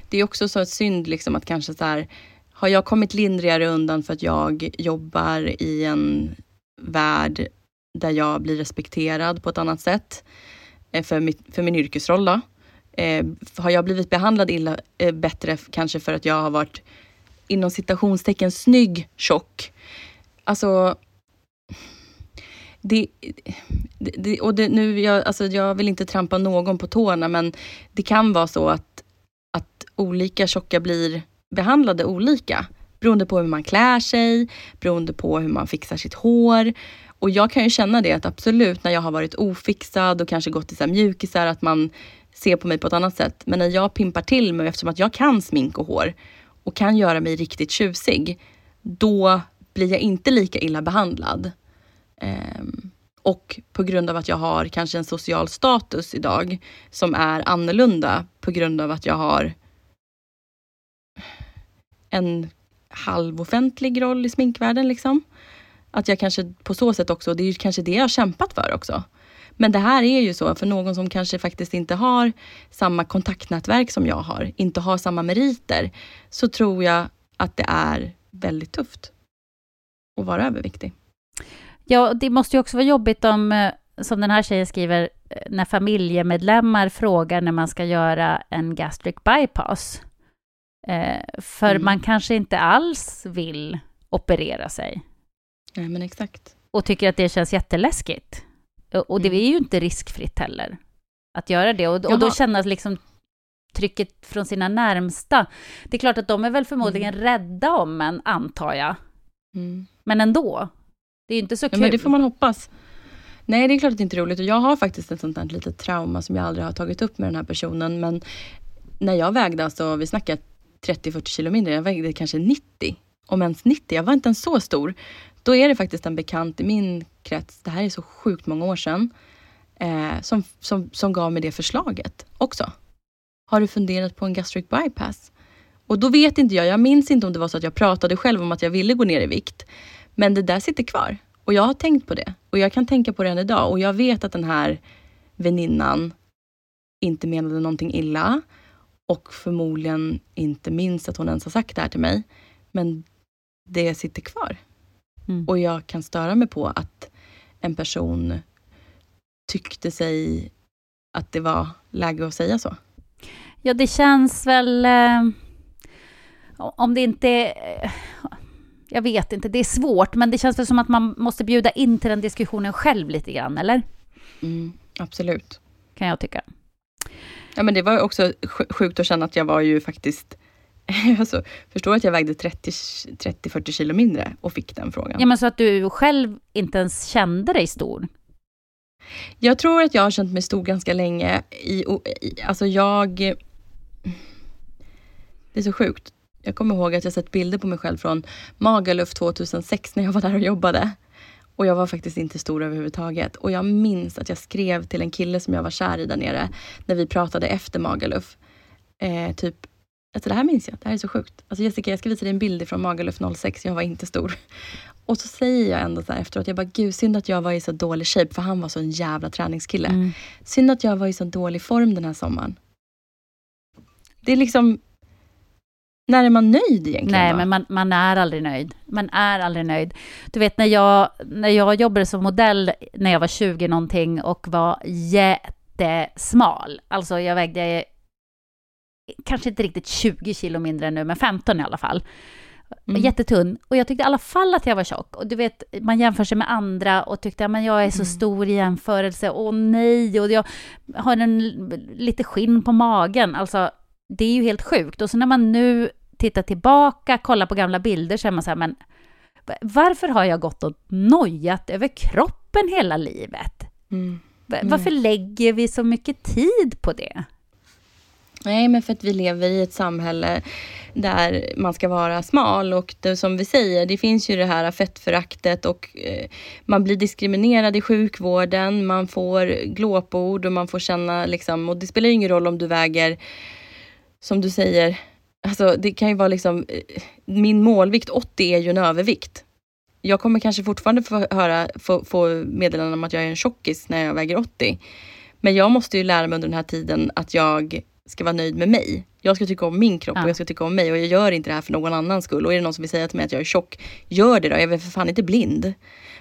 det är också så ett synd liksom att kanske så här, har jag kommit lindrigare undan för att jag jobbar i en värld där jag blir respekterad på ett annat sätt eh, för, mitt, för min yrkesroll då? Eh, har jag blivit behandlad illa, eh, bättre kanske för att jag har varit inom citationstecken snygg, tjock? Alltså, det, det, det, och det, nu, jag, alltså jag vill inte trampa någon på tårna, men det kan vara så att, att olika tjocka blir behandlade olika. Beroende på hur man klär sig, beroende på hur man fixar sitt hår. Och jag kan ju känna det att absolut, när jag har varit ofixad och kanske gått i så mjukisar, att man ser på mig på ett annat sätt. Men när jag pimpar till mig, eftersom att jag kan smink och hår och kan göra mig riktigt tjusig, då blir jag inte lika illa behandlad. Ehm, och på grund av att jag har kanske en social status idag som är annorlunda på grund av att jag har en halvoffentlig roll i sminkvärlden. Liksom. Att jag kanske på så sätt också, det är ju kanske det jag har kämpat för också. Men det här är ju så, för någon som kanske faktiskt inte har samma kontaktnätverk som jag har, inte har samma meriter, så tror jag att det är väldigt tufft att vara överviktig. Ja, det måste ju också vara jobbigt om, eh, som den här tjejen skriver, eh, när familjemedlemmar frågar när man ska göra en gastric bypass. Eh, för Mm. man kanske inte alls vill operera sig Nej, men exakt. och tycker att det känns jätteläskigt. Och och det Mm. är ju inte riskfritt heller att göra det. Och, och då kännas liksom trycket från sina närmsta. Det är klart att de är väl förmodligen rädda om en, antar jag. Mm. Men ändå. Det är inte så Ja, kul. men det får man hoppas. Nej, det är klart att det inte är roligt. Och jag har faktiskt ett sånt här litet trauma som jag aldrig har tagit upp med den här personen. Men när jag vägde, alltså, vi snackar 30-40 kilo mindre, jag vägde kanske 90. Om ens 90, jag var inte ens så stor. Då är det faktiskt en bekant i min krets, det här är så sjukt många år sedan, eh, som, som, som gav mig det förslaget också. Har du funderat på en gastric bypass? Och då vet inte jag, jag minns inte om det var så att jag pratade själv om att jag ville gå ner i vikt. Men det där sitter kvar. Och jag har tänkt på det. Och jag kan tänka på det än idag. Och jag vet att den här väninnan inte menade någonting illa. Och förmodligen inte minns att hon ens har sagt det här till mig. Men det sitter kvar. Mm. Och jag kan störa mig på att en person tyckte sig att det var läge att säga så. Ja, det känns väl... Eh, om det inte är... Eh, jag vet inte, det är svårt, men det känns väl som att man måste bjuda in till den diskussionen själv lite grann, eller? Mm, absolut. Kan jag tycka. Ja, men det var också sj- sjukt att känna att jag var ju faktiskt... [LAUGHS] Alltså, förstår att jag vägde 30 30-40 kilo mindre och fick den frågan. Ja, men så att du själv inte ens kände dig stor. Jag tror att jag har känt mig stor ganska länge. I, i, alltså jag... Det är så sjukt. Jag kommer ihåg att jag sett bilder på mig själv från Magaluf 2006 när jag var där och jobbade. Och jag var faktiskt inte stor överhuvudtaget. Och jag minns att jag skrev till en kille som jag var kär i där nere när vi pratade efter Magaluf. Eh, typ, alltså det här minns jag, det här är så sjukt. Alltså Jessica, jag ska visa dig en bild från Magaluf 06, jag var inte stor. [LAUGHS] Och så säger jag ändå så här efteråt, jag bara gud synd att jag var i så dålig shape för han var så en jävla träningskille. Mm. Synd att jag var i så dålig form den här sommaren. Det är liksom, när är man nöjd egentligen? Nej, då? men man, man är aldrig nöjd. Man är aldrig nöjd. Du vet, när jag, när jag jobbade som modell när jag var 20 någonting och var jättesmal. Alltså, jag vägde kanske inte riktigt 20 kilo mindre nu, men 15 i alla fall. Mm. Jättetunn. Och jag tyckte i alla fall att jag var tjock. Och du vet, man jämför sig med andra och tyckte att jag är så Mm. stor i jämförelse. Åh nej, och jag har en lite skinn på magen. Alltså, det är ju helt sjukt. Och så när man nu tittar tillbaka, kollar på gamla bilder, så är man så här, men va- varför har jag gått och nojat över kroppen hela livet? Mm. Va- Varför lägger vi så mycket tid på det? Nej, men för att vi lever i ett samhälle där man ska vara smal och det, som vi säger, det finns ju det här fettföraktet och eh, man blir diskriminerad i sjukvården, man får glåpord och man får känna liksom, och det spelar ju ingen roll om du väger, som du säger, alltså det kan ju vara liksom, eh, min målvikt 80 är ju en övervikt. Jag kommer kanske fortfarande få höra, få, få meddelanden om att jag är en tjockis när jag väger 80. Men jag måste ju lära mig under den här tiden att jag ska vara nöjd med mig. Jag ska tycka om min kropp ja. och jag ska tycka om mig och jag gör inte det här för någon annans skull. Och är det någon som vill säga till mig att jag är tjock, gör det då. Jag är väl för fan inte blind.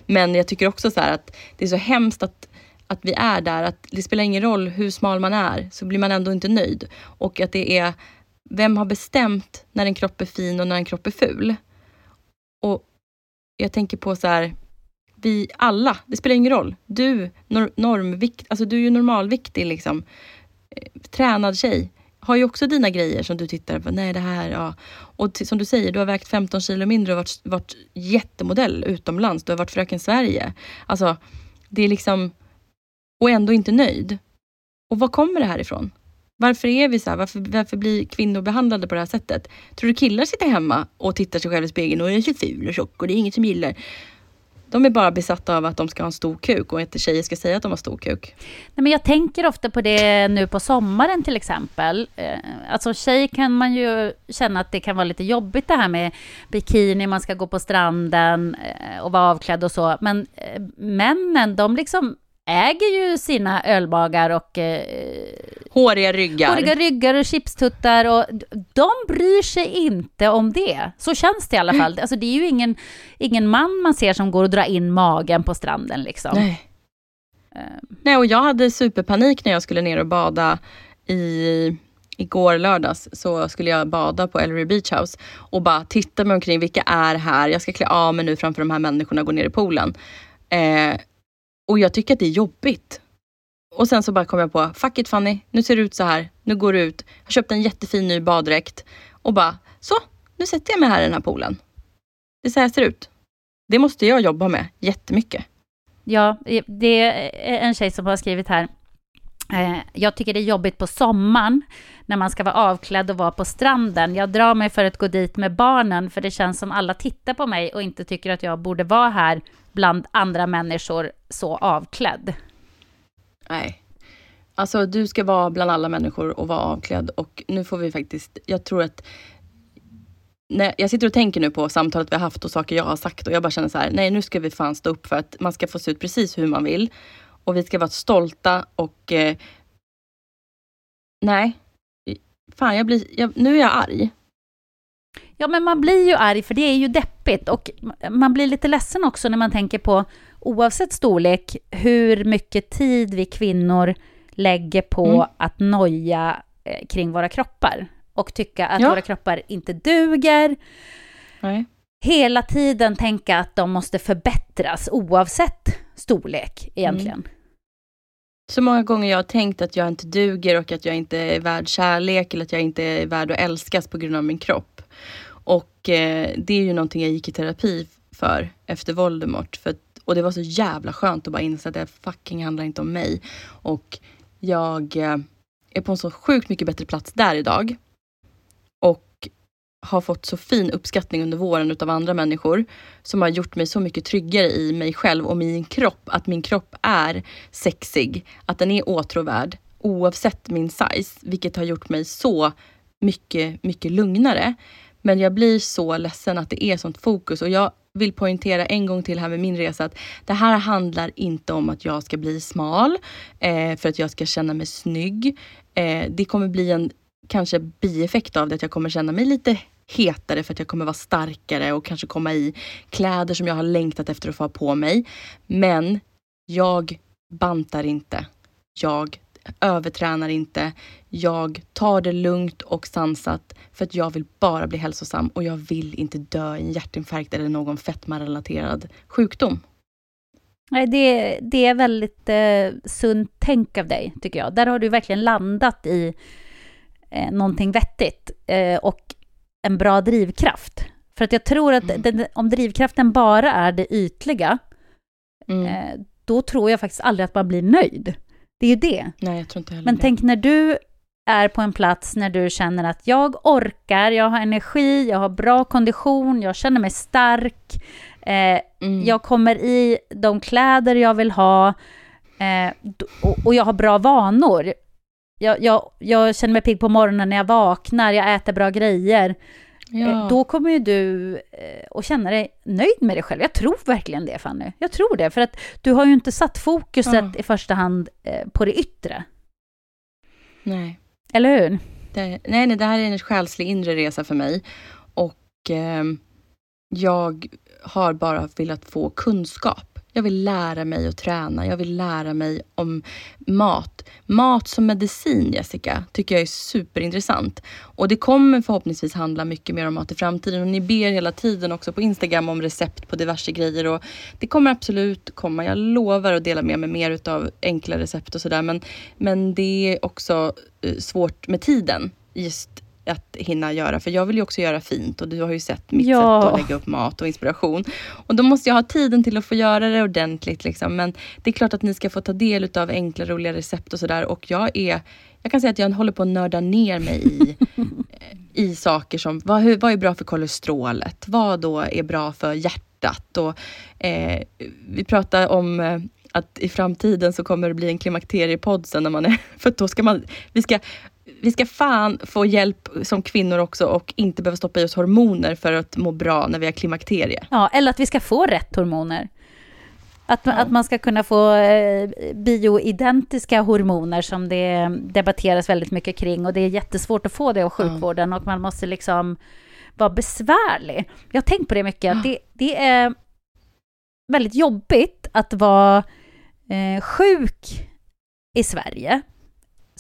Men jag tycker också så att det är så hemskt att, att vi är där, att det spelar ingen roll hur smal man är, så blir man ändå inte nöjd. Och att det är, vem har bestämt när en kropp är fin och när en kropp är ful? Och jag tänker på så här, vi alla, det spelar ingen roll. Du, normvikt, alltså du är ju normalviktig liksom. Eh, tränad tjej har ju också dina grejer som du tittar på. Nej, det här, ja. Och som du säger, du har vägt 15 kilo mindre och varit, varit jättemodell utomlands. Du har varit Fröken Sverige. Alltså, det är liksom... Och ändå inte nöjd. Och var kommer det här ifrån? Varför är vi så här? Varför, varför blir kvinnor behandlade på det här sättet? Tror du killar sitter hemma och tittar sig själva i spegeln och är så ful och tjock och det är inget som gillar? De är bara besatta av att de ska ha en stor kuk och inte tjejer ska säga att de har stor kuk. Nej, men jag tänker ofta på det nu på sommaren till exempel. Eh, alltså tjej kan man ju känna att det kan vara lite jobbigt det här med bikini, man ska gå på stranden eh, och vara avklädd och så. Men eh, männen, de liksom äger ju sina ölbagar och... Eh, håriga ryggar. Håriga ryggar och chipstuttar och de bryr sig inte om det. Så känns det i alla fall. Alltså det är ju ingen, ingen man man ser som går och drar in magen på stranden liksom. Nej. Uh. Nej, och jag hade superpanik när jag skulle ner och bada i Igår lördags så skulle jag bada på Ellery Beach House och bara titta mig omkring. Vilka är här? Jag ska klä av mig nu framför de här människorna och gå ner i poolen. Eh, och jag tycker att det är jobbigt. Och sen så bara kom jag på, fuck it Fanny, nu ser det ut så här. Nu går du ut. Jag köpte en jättefin ny baddräkt och bara, så, nu sätter jag mig här i den här poolen. Det är så här ser ut. Det måste jag jobba med jättemycket. Ja, det är en tjej som har skrivit här. Eh, jag tycker det är jobbigt på sommaren när man ska vara avklädd och vara på stranden. Jag drar mig för att gå dit med barnen för det känns som alla tittar på mig och inte tycker att jag borde vara här bland andra människor så avklädd. Nej. Alltså du ska vara bland alla människor och vara avklädd och nu får vi faktiskt, jag tror att när jag sitter och tänker nu på samtalet vi har haft och saker jag har sagt och jag bara känner så här, nej nu ska vi fan stå upp för att man ska få se ut precis hur man vill. Och vi ska vara stolta och eh, nej, fan jag blir, jag, nu är jag arg. Ja, men man blir ju arg för det är ju deppigt och man blir lite ledsen också när man tänker på oavsett storlek hur mycket tid vi kvinnor lägger på mm. att noja eh, kring våra kroppar och tycka att ja. våra kroppar inte duger. Nej. Hela tiden tänka att de måste förbättras oavsett storlek egentligen. Mm. Så många gånger jag har tänkt att jag inte duger och att jag inte är värd kärlek eller att jag inte är värd att älskas på grund av min kropp. Och eh, det är ju någonting jag gick i terapi för efter Voldemort. För, och det var så jävla skönt att bara inse att det fucking handlar inte om mig. Och jag eh, är på en så sjukt mycket bättre plats där idag. Har fått så fin uppskattning under våren utav andra människor som har gjort mig så mycket tryggare i mig själv och min kropp. Att min kropp är sexig, att den är åtråvärd oavsett min size, vilket har gjort mig så mycket, mycket lugnare. Men jag blir så ledsen att det är sånt fokus och jag vill poängtera en gång till här med min resa att det här handlar inte om att jag ska bli smal eh, för att jag ska känna mig snygg. Eh, det kommer bli en kanske bieffekt av det att jag kommer känna mig lite hetare för att jag kommer vara starkare och kanske komma i kläder som jag har längtat efter att få ha på mig. Men jag bantar inte. Jag övertränar inte. Jag tar det lugnt och sansat för att jag vill bara bli hälsosam och jag vill inte dö i en hjärtinfarkt eller någon fetmarelaterad sjukdom. Nej, det, det är väldigt eh, sunt tänk av dig, tycker jag. Där har du verkligen landat i eh, någonting vettigt eh, och en bra drivkraft. För att jag tror att mm. den, om drivkraften bara är det ytliga, mm. eh, då tror jag faktiskt aldrig att man blir nöjd. Det är ju det. Nej, jag tror inte Men det. tänk när du är på en plats när du känner att jag orkar, jag har energi, jag har bra kondition, jag känner mig stark, eh, mm. jag kommer i de kläder jag vill ha eh, och, och, jag har bra vanor. Jag, jag, jag känner mig pigg på morgonen när jag vaknar, jag äter bra grejer. Ja. Eh, då kommer ju du eh, att känna dig nöjd med dig själv. Jag tror verkligen det, Fanny. Jag tror det, för att du har ju inte satt fokuset ja. i första hand eh, på det yttre. Nej. Eller hur? Det, nej, nej, det här är en själslig inre resa för mig. Och eh, jag har bara velat få kunskap. Jag vill lära mig att träna. Jag vill lära mig om mat. Mat som medicin, Jessica, tycker jag är superintressant. Och det kommer förhoppningsvis handla mycket mer om mat i framtiden. Och ni ber hela tiden också på Instagram om recept på diverse grejer. Och det kommer absolut komma. Jag lovar att dela med mig mer av enkla recept och sådär. Men, men det är också eh, svårt med tiden. Just att hinna göra, för jag vill ju också göra fint och du har ju sett mitt ja. sätt att lägga upp mat och inspiration. Och då måste jag ha tiden till att få göra det ordentligt. Liksom. Men det är klart att ni ska få ta del av enkla, roliga recept och sådär. Och jag är, jag kan säga att jag håller på att nörda ner mig i, [LAUGHS] i saker som, vad, hur, vad är bra för kolesterolet? Vad då är bra för hjärtat? Och, eh, vi pratar om eh, att i framtiden så kommer det bli en klimakteriepodd sen när man är, [LAUGHS] för då ska man, vi ska vi ska fan få hjälp som kvinnor också och inte behöva stoppa i oss hormoner för att må bra när vi har klimakterie. Ja, eller att vi ska få rätt hormoner. Att, ja. att man ska kunna få eh, bioidentiska hormoner som det debatteras väldigt mycket kring och det är jättesvårt att få det av sjukvården ja. och man måste liksom vara besvärlig. Jag har tänkt på det mycket, att det, det är väldigt jobbigt att vara eh, sjuk i Sverige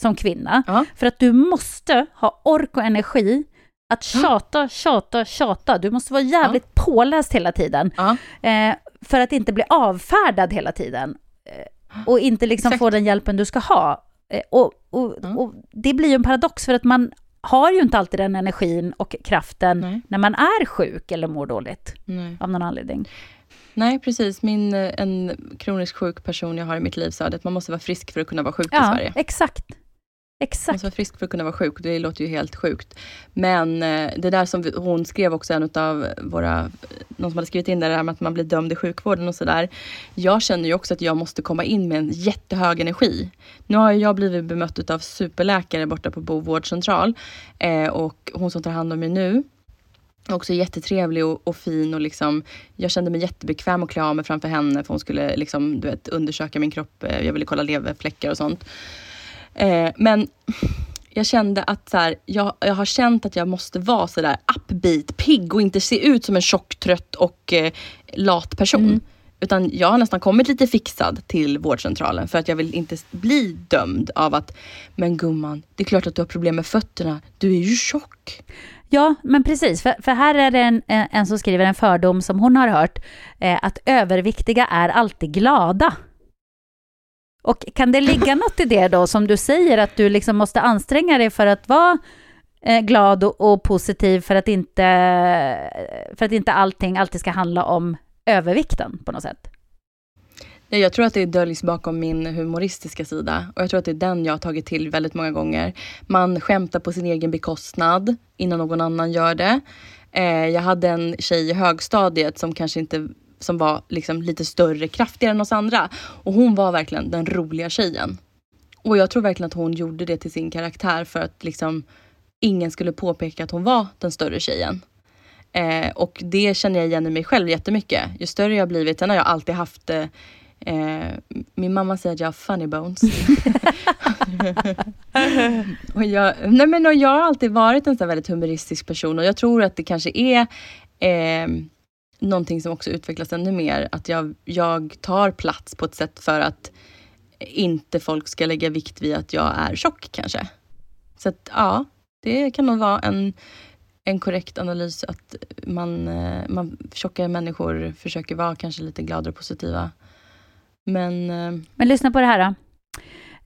som kvinna. Ja. För att du måste ha ork och energi att tjata, tjata, tjata. Du måste vara jävligt ja. påläst hela tiden. Ja. Eh, för att inte bli avfärdad hela tiden. Eh, och inte liksom få den hjälpen du ska ha. Eh, och, och, mm. och, det blir ju en paradox för att man har ju inte alltid den energin och kraften Nej. när man är sjuk eller mår dåligt. Nej. Av någon anledning. Nej, precis. Min, eh, en kroniskt sjuk person jag har i mitt liv sa att man måste vara frisk för att kunna vara sjuk ja, i Sverige. exakt. Exakt. Man måste vara frisk för att kunna vara sjuk. Det låter ju helt sjukt. Men eh, det där som hon skrev också, en av våra, någon som hade skrivit in det där, med att man blir dömd i sjukvården och sådär. Jag känner ju också att jag måste komma in med en jättehög energi. Nu har jag blivit bemött av superläkare borta på Bo vårdcentral. Eh, och hon som tar hand om mig nu, Också jättetrevlig och, och, fin och liksom, jag kände mig jättebekväm att klä av mig framför henne för hon skulle liksom, du vet, undersöka min kropp. Eh, jag ville kolla leverfläckar och sånt. Eh, men jag kände att så här, jag, jag har känt att jag måste vara så där upbeat, pigg och inte se ut som en tjock, trött och eh, lat person. Mm. Utan jag har nästan kommit lite fixad till vårdcentralen för att jag vill inte bli dömd av att, men gumman, det är klart att du har problem med fötterna, du är ju tjock. Ja, men precis. För, för här är det en, en som skriver en fördom som hon har hört, eh, att överviktiga är alltid glada. Och kan det ligga något i det då, som du säger, att du liksom måste anstränga dig för att vara eh, glad och, och, positiv för att, inte, för att inte allting alltid ska handla om övervikten på något sätt? Jag tror att det döljs bakom min humoristiska sida och jag tror att det är den jag har tagit till väldigt många gånger. Man skämtar på sin egen bekostnad innan någon annan gör det. Eh, jag hade en tjej i högstadiet som kanske inte som var liksom lite större, kraftigare än oss andra. Och hon var verkligen den roliga tjejen. Och jag tror verkligen att hon gjorde det till sin karaktär för att liksom ingen skulle påpeka att hon var den större tjejen. Eh, och det känner jag igen i mig själv jättemycket. Ju större jag blivit, sen har jag alltid haft eh, Eh, min mamma säger att jag har funny bones. [LAUGHS] och jag, nej men och jag har alltid varit en så väldigt humoristisk person och jag tror att det kanske är eh, någonting som också utvecklas ännu mer. Att jag, jag tar plats på ett sätt för att inte folk ska lägga vikt vid att jag är tjock kanske. Så att ja, det kan nog vara en, en korrekt analys att man, eh, man tjocka människor försöker vara kanske lite gladare och positiva. Men... Eh, Men lyssna på det här då.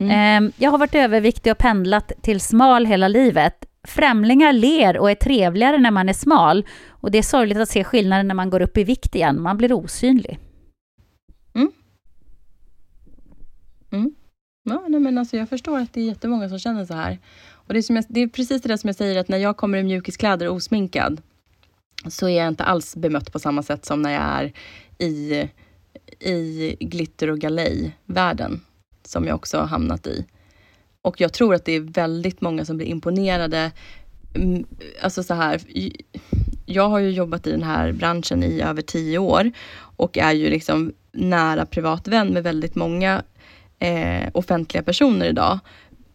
Mm. Ehm, jag har varit överviktig och pendlat till smal hela livet. Främlingar ler och är trevligare när man är smal. Och det är sorgligt att se skillnaden när man går upp i vikt igen. Man blir osynlig. Mm. Mm. Ja, nej, men alltså jag förstår att det är jättemånga som känner så här. Och det, är som jag, det är precis det där som jag säger, att när jag kommer i mjukiskläder osminkad, så är jag inte alls bemött på samma sätt som när jag är i, i glitter och galej-världen, som jag också har hamnat i. Och jag tror att det är väldigt många som blir imponerade. Mm, alltså så här, jag har ju jobbat i den här branschen i över tio år och är ju liksom nära privat vän med väldigt många eh, offentliga personer idag.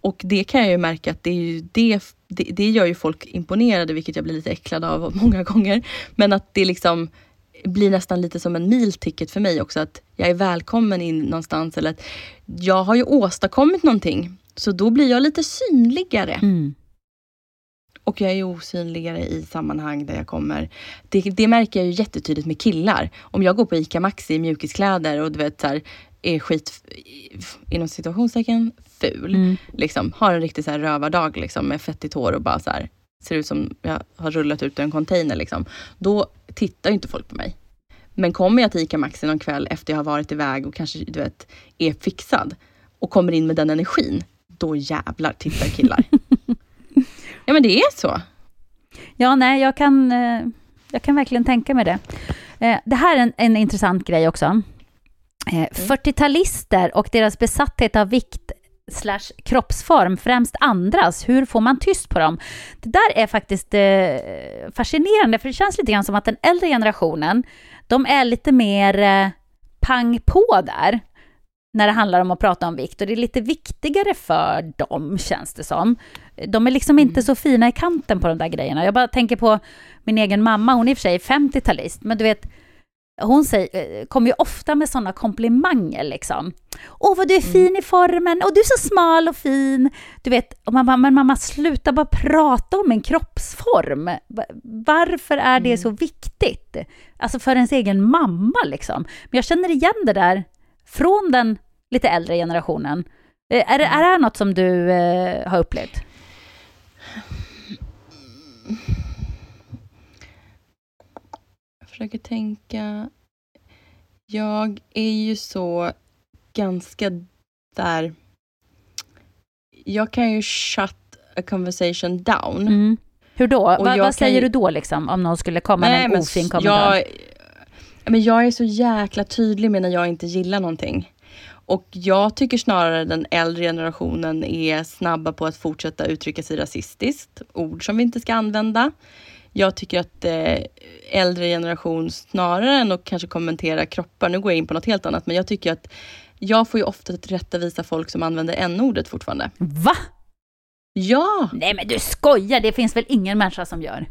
Och det kan jag ju märka att det, är ju det, det, det gör ju folk imponerade, vilket jag blir lite äcklad av [LAUGHS] många gånger. Men att det liksom blir nästan lite som en meal ticket för mig också. Att jag är välkommen in någonstans. Eller att jag har ju åstadkommit någonting. Så då blir jag lite synligare. Mm. Och jag är osynligare i sammanhang där jag kommer. Det, det märker jag ju jättetydligt med killar. Om jag går på ICA Maxi i mjukiskläder och du vet så här, är skit, inom situationstecken, ful. Mm. Liksom, har en riktig så här rövardag liksom, med fettigt hår och bara så här, ser ut som jag har rullat ut ur en container. Liksom. Då tittar ju inte folk på mig. Men kommer jag till ICA Maxi någon kväll efter jag har varit iväg och kanske du vet, är fixad och kommer in med den energin, då jävlar tittar killar. ja men det är så. Ja, nej, jag kan, eh, jag kan verkligen tänka mig det. Eh, Det här är en, en intressant grej också. Eh, 40-talister och deras besatthet av vikt slash kroppsform, främst andras. Hur får man tyst på dem? Det där är faktiskt eh, fascinerande, för det känns lite grann som att den äldre generationen, de är lite mer eh, pang på där när det handlar om att prata om vikt. Och det är lite viktigare för dem, känns det som. De är liksom inte så fina i kanten på de där grejerna. Jag bara tänker på min egen mamma, hon är i och för sig 50-talist, men du vet, hon säger, eh, kommer ju ofta med sådana komplimanger liksom. Åh, vad du är fin i formen, och du är så smal och fin. Du vet, och man bara, men mamma, sluta bara prata om en kroppsform. Va- Varför är det så viktigt? Alltså för ens egen mamma liksom. Men jag känner igen det där från den lite äldre generationen. Eh, Är det, är det här något som du eh, har upplevt? Jag försöker tänka. Jag är ju så ganska där. Jag kan ju shut a conversation down. Mm. Hur då? Va, vad kan säger du då liksom, om någon skulle komma med en ofin kommentar? Jag, men jag är så jäkla tydlig med när jag inte gillar någonting. Och jag tycker snarare den äldre generationen är snabba på att fortsätta uttrycka sig rasistiskt. Ord som vi inte ska använda. Jag tycker att eh, äldre generation snarare än att kanske kommentera kroppar, nu går jag in på något helt annat, men jag tycker att jag får ju ofta tillrättavisa folk som använder n-ordet fortfarande. Va? Ja! Nej men du skojar, det finns väl ingen människa som gör?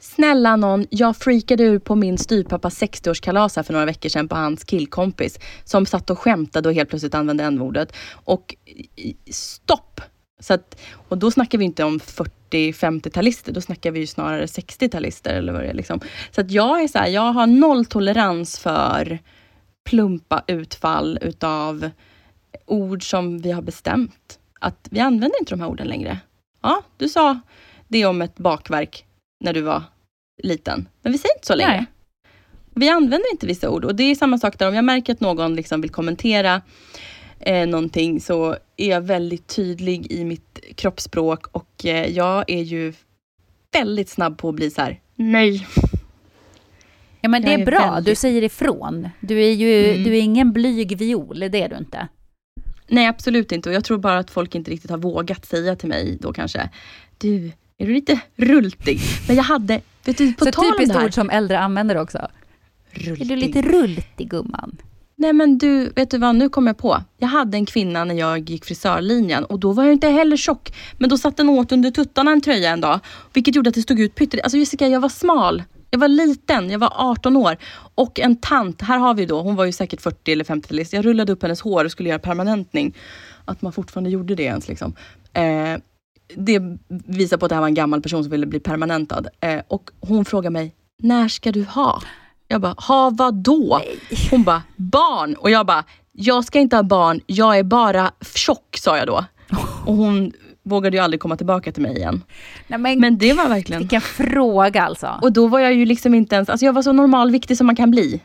Snälla någon, jag freakade ur på min styvpappas 60-årskalas här för några veckor sedan på hans killkompis som satt och skämtade och helt plötsligt använde n-ordet. Och stopp! Så att, och då snackar vi inte om 40-50-talister, då snackar vi ju snarare 60-talister eller vad det är. Liksom. Så att jag är så här, jag har noll tolerans för plumpa utfall utav ord som vi har bestämt. Att vi använder inte de här orden längre. Ja, du sa det om ett bakverk när du var liten. Men vi säger inte så längre. Nej. Vi använder inte vissa ord. Och det är samma sak där, om jag märker att någon liksom vill kommentera eh, någonting så är jag väldigt tydlig i mitt kroppsspråk och eh, jag är ju väldigt snabb på att bli så här, nej. Ja men det är är bra, du väldigt- säger ifrån. Du är ju Mm. du är ingen blyg viol, det är du inte. Nej, absolut inte. Och jag tror bara att folk inte riktigt har vågat säga till mig då kanske, du, är du lite rultig? Men jag hade, vet du, på så tal typiskt här. ord som äldre använder också. Är Rultig. du lite rultig gumman? Nej men du, vet du vad, nu kom jag på. Jag hade en kvinna när jag gick frisörlinjen och då var jag inte heller tjock. Men då satt den åt under tuttarna en tröja en dag. Vilket gjorde att det stod ut pyttelite. Alltså Jessica, jag var smal. Jag var liten, jag var 18 år. Och en tant, här har vi då, hon var ju säkert 40 eller 50-talist. Jag rullade upp hennes hår och skulle göra permanentning. Att man fortfarande gjorde det ens liksom. Eh, det visar på att det här var en gammal person som ville bli permanentad. Eh, och hon frågade mig, när ska du ha? Jag bara, ha vad då? Hon bara, barn. Och jag bara, jag ska inte ha barn, jag är bara tjock, sa jag då. Och hon vågade ju aldrig komma tillbaka till mig igen. Nej, men, Men det var verkligen... vilken fråga alltså. Och då var jag ju liksom inte ens, alltså jag var så normalviktig som man kan bli.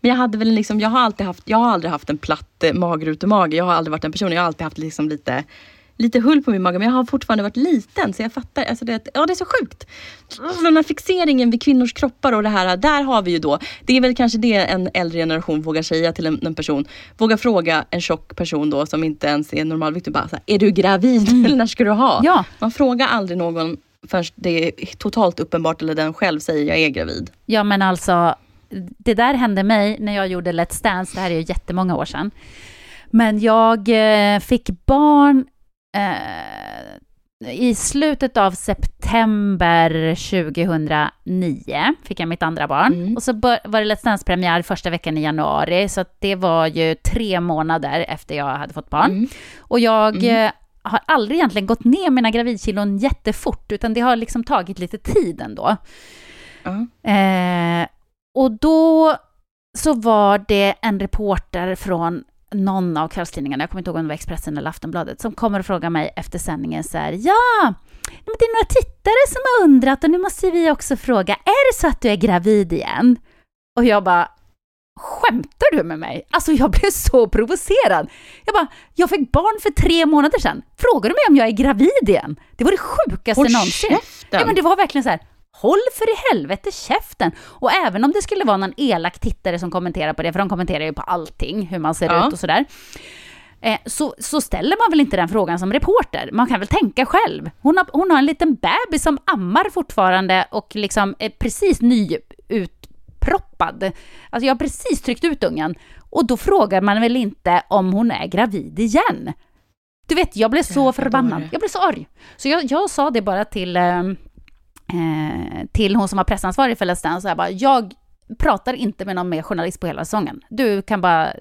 Men jag hade väl liksom, jag har alltid haft, jag har aldrig haft en platt eh, magrutemage. Jag har aldrig varit den personen, jag har alltid haft liksom lite lite hull på min mage men jag har fortfarande varit liten så jag fattar. Alltså det, ja, det är så sjukt. Den här fixeringen vid kvinnors kroppar och det här, där har vi ju då, det är väl kanske det en äldre generation vågar säga till en, en person. Våga fråga en tjock person då som inte ens är normalviktig, bara så här, är du gravid Mm. eller [LAUGHS] när ska du ha? Ja. Man frågar aldrig någon förrän det är totalt uppenbart eller den själv säger jag är gravid. Ja, men alltså, det där hände mig när jag gjorde Let's Dance, det här är ju jättemånga år sedan. Men jag eh, fick barn eh, i slutet av september 2009, fick jag mitt andra barn. Mm. Och så var det Let's Dance-premiär första veckan i januari, så det var ju tre månader efter jag hade fått barn. Mm. Och jag eh, har aldrig egentligen gått ner mina gravidkilon jättefort, utan det har liksom tagit lite tid ändå. Eh, och då så var det en reporter från någon av kvällstidningarna, jag kommer inte ihåg om det var Expressen eller Aftonbladet, som kommer och frågar mig efter sändningen så här, ja, men det är några tittare som har undrat och nu måste vi också fråga, är det så att du är gravid igen? Och jag bara, skämtar du med mig? Alltså jag blev så provocerad. Jag bara, jag fick barn för tre månader sedan. Frågar du mig om jag är gravid igen? Det var det sjukaste Håll någonsin. käften! Ja, men det var verkligen så här, håll för i helvete käften. Och även om det skulle vara någon elak tittare som kommenterar på det, för de kommenterar ju på allting, hur man ser Ja. ut och sådär. Eh, så, så ställer man väl inte den frågan som reporter. Man kan väl tänka själv. Hon har, hon har en liten bebis som ammar fortfarande och liksom är precis nyutproppad. Alltså jag har precis tryckt ut ungen. Och då frågar man väl inte om hon är gravid igen. Du vet, jag blev så förbannad. Jag blev så arg. Så jag, jag sa det bara till, eh, eh, till hon som var pressansvarig för Let's Dance. Så jag, bara, jag pratar inte med någon mer journalist på hela säsongen. Du kan bara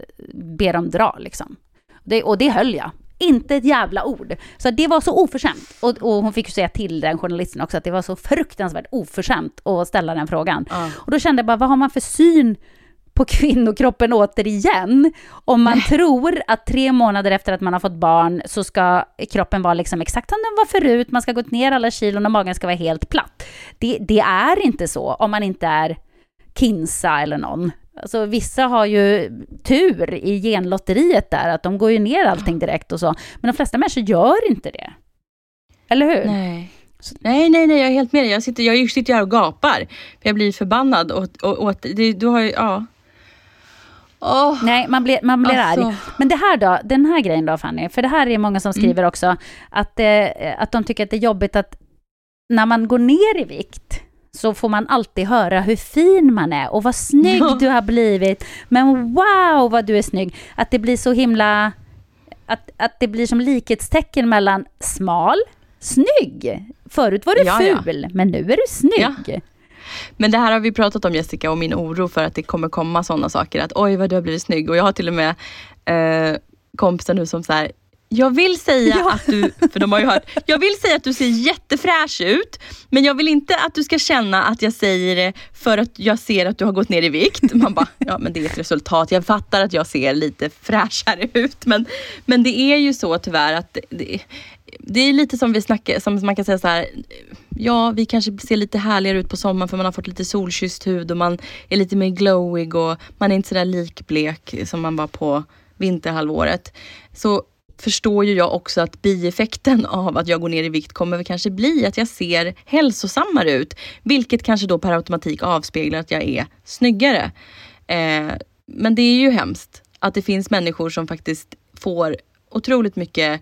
be dem dra liksom. Det, och det höll jag. Inte ett jävla ord. Så det var så oförskämt. Och, och hon fick ju säga till den journalisten också att det var så fruktansvärt oförskämt att ställa den frågan. Ja. Och då kände jag bara, vad har man för syn på kvinnokroppen återigen? Om man tror att tre månader efter att man har fått barn så ska kroppen vara liksom exakt som den var förut, man ska gå ner alla kilon och magen ska vara helt platt. Det, det är inte så om man inte är Kinsa eller någon. Alltså vissa har ju tur i genlotteriet där, att de går ju ner allting direkt och så. Men de flesta människor gör inte det. Eller hur? Nej. Nej, nej, nej, jag är helt med dig. Jag sitter, jag sitter här och gapar. Jag blir förbannad åt, åt, åt det, du har ju, ja. Åh. Nej, man blir, man blir Alltså. arg. Men det här då, den här grejen då Fanny, för det här är många som skriver också, att, eh, att de tycker att det är jobbigt att när man går ner i vikt så får man alltid höra hur fin man är och vad snygg Ja. [LAUGHS] du har blivit. Men wow vad du är snygg. Att det blir så himla... Att, att det blir som likhetstecken mellan smal, snygg. Förut var du Ja, ja. ful, men nu är du snygg. Men det här har vi pratat om Jessica och min oro för att det kommer komma sådana saker. Att oj vad du har blivit snygg. Och jag har till och med eh, kompisar nu som så här. Jag vill säga [LAUGHS] Ja. att du, för de har ju hört, jag vill säga att du ser jättefräsch ut. Men jag vill inte att du ska känna att jag säger det för att jag ser att du har gått ner i vikt. Man bara, ja men det är ett resultat. Jag fattar att jag ser lite fräschare ut. Men, men det är ju så tyvärr att det, det är lite som vi snackar, som man kan säga så här. Ja, vi kanske ser lite härligare ut på sommaren för man har fått lite solkysst hud och man är lite mer glowig och man är inte sådär likblek som man var på vinterhalvåret. Så förstår ju jag också att bieffekten [LAUGHS] av att jag går ner i vikt kommer kanske bli att jag ser hälsosammare ut. Vilket kanske då per automatik avspeglar att jag är snyggare. Eh, men det är ju hemskt att det finns människor som faktiskt får otroligt mycket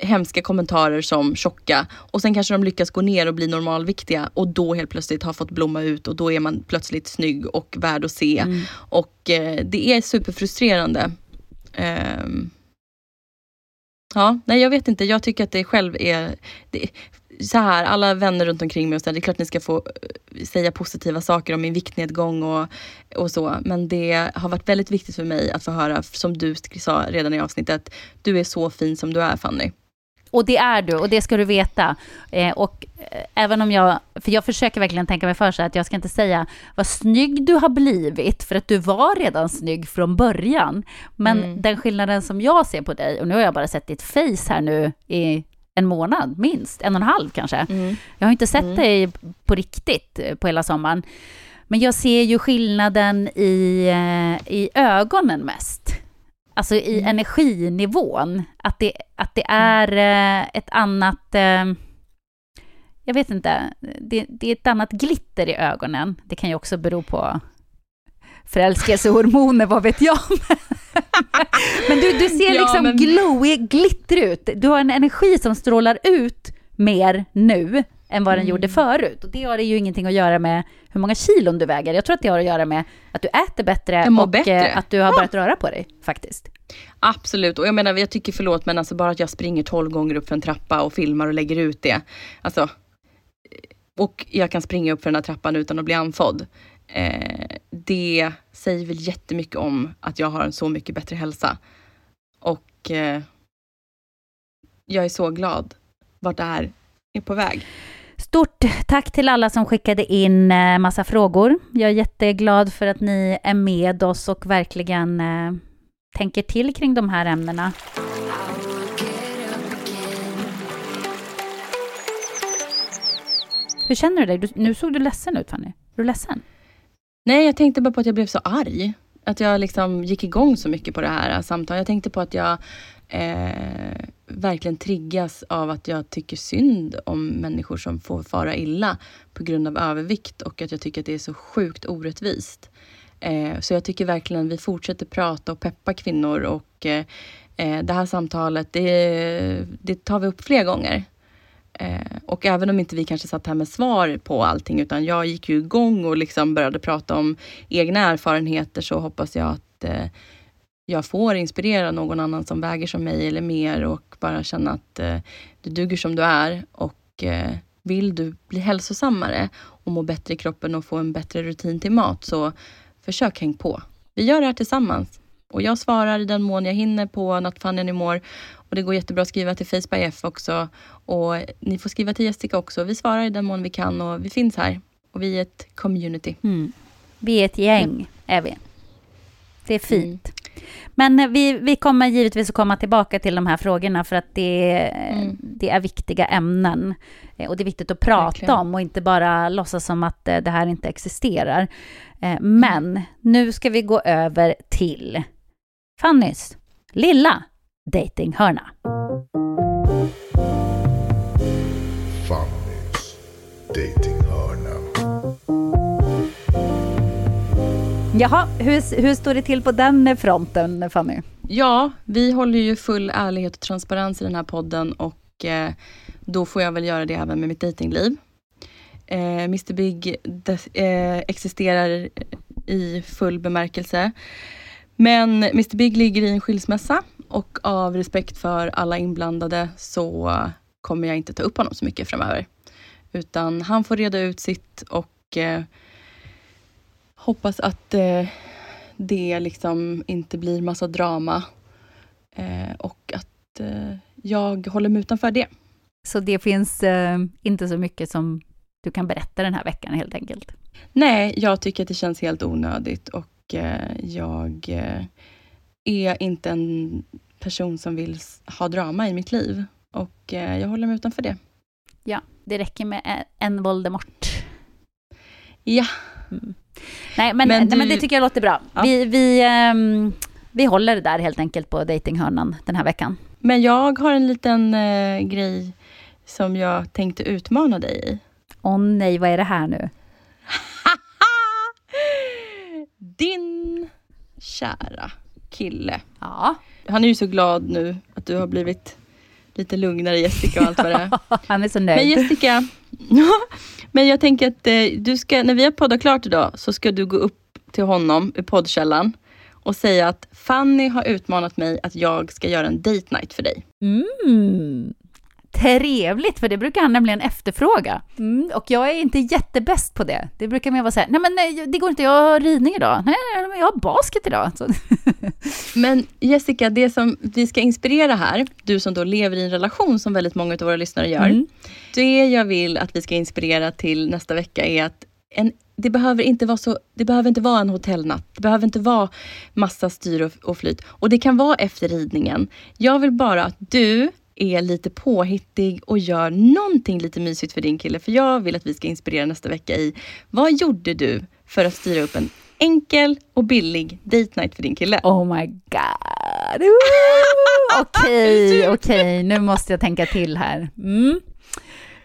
hemska kommentarer som tjocka och sen kanske de lyckas gå ner och bli normalviktiga och då helt plötsligt har fått blomma ut och då är man plötsligt snygg och värd att se. Och eh, det är superfrustrerande. Ehm, ja, nej jag vet inte, jag tycker att det själv är det, så här, alla vänner runt omkring mig och så där, det är klart ni ska få eh, säga positiva saker om min viktnedgång och, och så. Men det har varit väldigt viktigt för mig att få höra, som du sa redan i avsnittet, du är så fin som du är Fanny. Och det är du, och det ska du veta. Eh, och eh, även om jag, för jag försöker verkligen tänka mig för så att jag ska inte säga vad snygg du har blivit, för att du var redan snygg från början. Men Mm. den skillnaden som jag ser på dig, och nu har jag bara sett ditt face här nu i en månad, minst, en och en halv kanske. Jag har inte sett dig på riktigt eh, på hela sommaren. Men jag ser ju skillnaden i, eh, i ögonen mest. Alltså i energinivån. Att det, att det är eh, ett annat... Jag vet inte. Det, det är ett annat glitter i ögonen. Det kan ju också bero på förälskelsehormoner, vad vet jag. [LAUGHS] men du, du ser Ja, liksom men- glowy, glitter ut. Du har en energi som strålar ut mer nu än vad den Mm. gjorde förut. Och det har ju ingenting att göra med hur många kilon du väger. Jag tror att det har att göra med att du äter bättre och bättre. eh, att du har börjat röra på dig faktiskt. Absolut, och jag menar jag tycker förlåt men alltså bara att jag springer 12 gånger upp för en trappa och filmar och lägger ut det. Alltså, och jag kan springa upp för den här trappan utan att bli andfådd. Eh, det säger väl jättemycket om att jag har en så mycket bättre hälsa. Och eh, jag är så glad vart det här är på väg. Stort tack till alla som skickade in eh, massa frågor. Jag är jätteglad för att ni är med oss och verkligen eh, tänker till kring de här ämnena. Hur känner du dig? Du, nu såg du ledsen ut Fanny. Är du ledsen? Nej, jag tänkte bara på att jag blev så arg. Att jag liksom gick igång så mycket på det här äh, samtalet. Jag tänkte på att jag eh, verkligen triggas av att jag tycker synd om människor som får fara illa på grund av övervikt och att jag tycker att det är så sjukt orättvist. Eh, så jag tycker verkligen vi fortsätter prata och peppa kvinnor och eh, eh, det här samtalet, det, det tar vi upp fler gånger. Eh, och även om inte vi kanske satt här med svar på allting utan jag gick ju igång och liksom började prata om egna erfarenheter så hoppas jag att eh, jag får inspirera någon annan som väger som mig eller mer och bara känna att eh, du duger som du är och eh, vill du bli hälsosammare och må bättre i kroppen och få en bättre rutin till mat så försök häng på. Vi gör det här tillsammans. Och jag svarar i den mån jag hinner på Not Fun Anymore. Och det går jättebra att skriva till Face by F också. Och ni får skriva till Jessica också. Vi svarar i den mån vi kan och vi finns här. Och vi är ett community. Mm. Vi är ett gäng, är vi. Det är fint. Men eh, vi, vi kommer givetvis att komma tillbaka till de här frågorna för att det, Mm. det är viktiga ämnen. Eh, Och det är viktigt att prata Verkligen. om och inte bara låtsas som att eh, det här inte existerar. Men nu ska vi gå över till Fannys lilla datinghörna. Fannys datinghörna. Jaha, hur, hur står det till på den fronten Fanny? Ja, vi håller ju full ärlighet och transparens i den här podden och eh, då får jag väl göra det även med mitt datingliv. Eh, Mr Big des, eh, existerar i full bemärkelse. Men Mr Big ligger i en skilsmässa och av respekt för alla inblandade så kommer jag inte ta upp honom så mycket framöver. Utan han får reda ut sitt och eh, hoppas att eh, det liksom inte blir massa drama. Eh, och att eh, jag håller mig utanför det. Så det finns eh, inte så mycket som du kan berätta den här veckan helt enkelt. Nej, jag tycker att det känns helt onödigt och jag eh, är inte en person som vill ha drama i mitt liv. Och eh, jag håller mig utanför det. Ja, det räcker med en- Voldemort. Ja, Nej, men, Men nej, men du- det tycker jag låter bra. Ja. Vi, vi, ehm, vi håller det där helt enkelt på datinghörnan den här veckan. men jag har en liten eh, grej som jag tänkte utmana dig i. Åh nej, vad är det här nu? Din kära kille. Ja, Han är ju så glad nu att du har blivit lite lugnare Jessica och allt vad det är. [LAUGHS] han är så Men nöjd. Jessica, [LAUGHS] men jag tänker att eh, du ska, när vi har poddat klart idag så ska du gå upp till honom i poddkällan och säga att Fanny har utmanat mig att jag ska göra en date night för dig. Mm. Trevligt, för det brukar han nämligen efterfråga. Mm, och jag är inte jättebäst på det. Det brukar mer vara så här, nej men nej, det går inte, jag har ridning idag. Nej, nej, men jag har basket idag. Så. [LAUGHS] Men Jessica, det som vi ska inspirera här, du som då lever i en relation som väldigt många av våra lyssnare gör. Mm. Det jag vill att vi ska inspirera till nästa vecka är att en, det, behöver inte vara så, det behöver inte vara en hotellnatt. Det behöver inte vara massa styr och, och flyt. Och det kan vara efter ridningen. Jag vill bara att du är lite påhittig och gör någonting lite mysigt för din kille. För jag vill att vi ska inspirera nästa vecka i vad gjorde du för att styra upp en enkel och billig date night för din kille? Oh my god. här. [LAUGHS] Ooh, Okej, okej, nu måste jag tänka till här. Mm.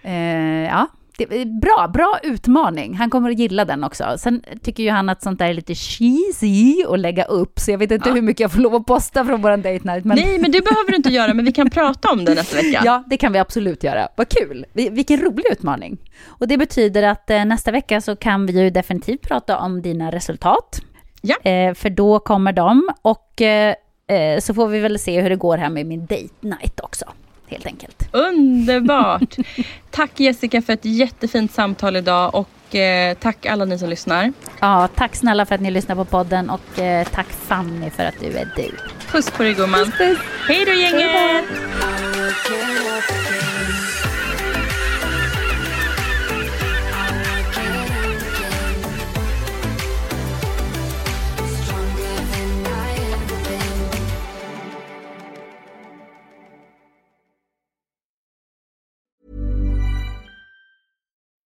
Eh, ja, det är bra, bra utmaning. Han kommer att gilla den också. Sen tycker ju han att sånt där är lite cheesy att lägga upp, så jag vet inte hur mycket jag får lov att posta från våran date night. Men... Nej, men det behöver du inte göra, men vi kan prata om det nästa vecka. [LAUGHS] Ja, det kan vi absolut göra. Vad kul! Vi- Vilken rolig utmaning. Och det betyder att eh, nästa vecka så kan vi ju definitivt prata om dina resultat. Ja. Eh, för då kommer de och eh, så får vi väl se hur det går här med min date night också. Helt enkelt. Underbart! [LAUGHS] Tack Jessica för ett jättefint samtal idag och eh, tack alla ni som lyssnar. Ja, tack snälla för att ni lyssnar på podden och eh, tack Fanny för att du är du. Puss på dig gumman. Hej då gänget!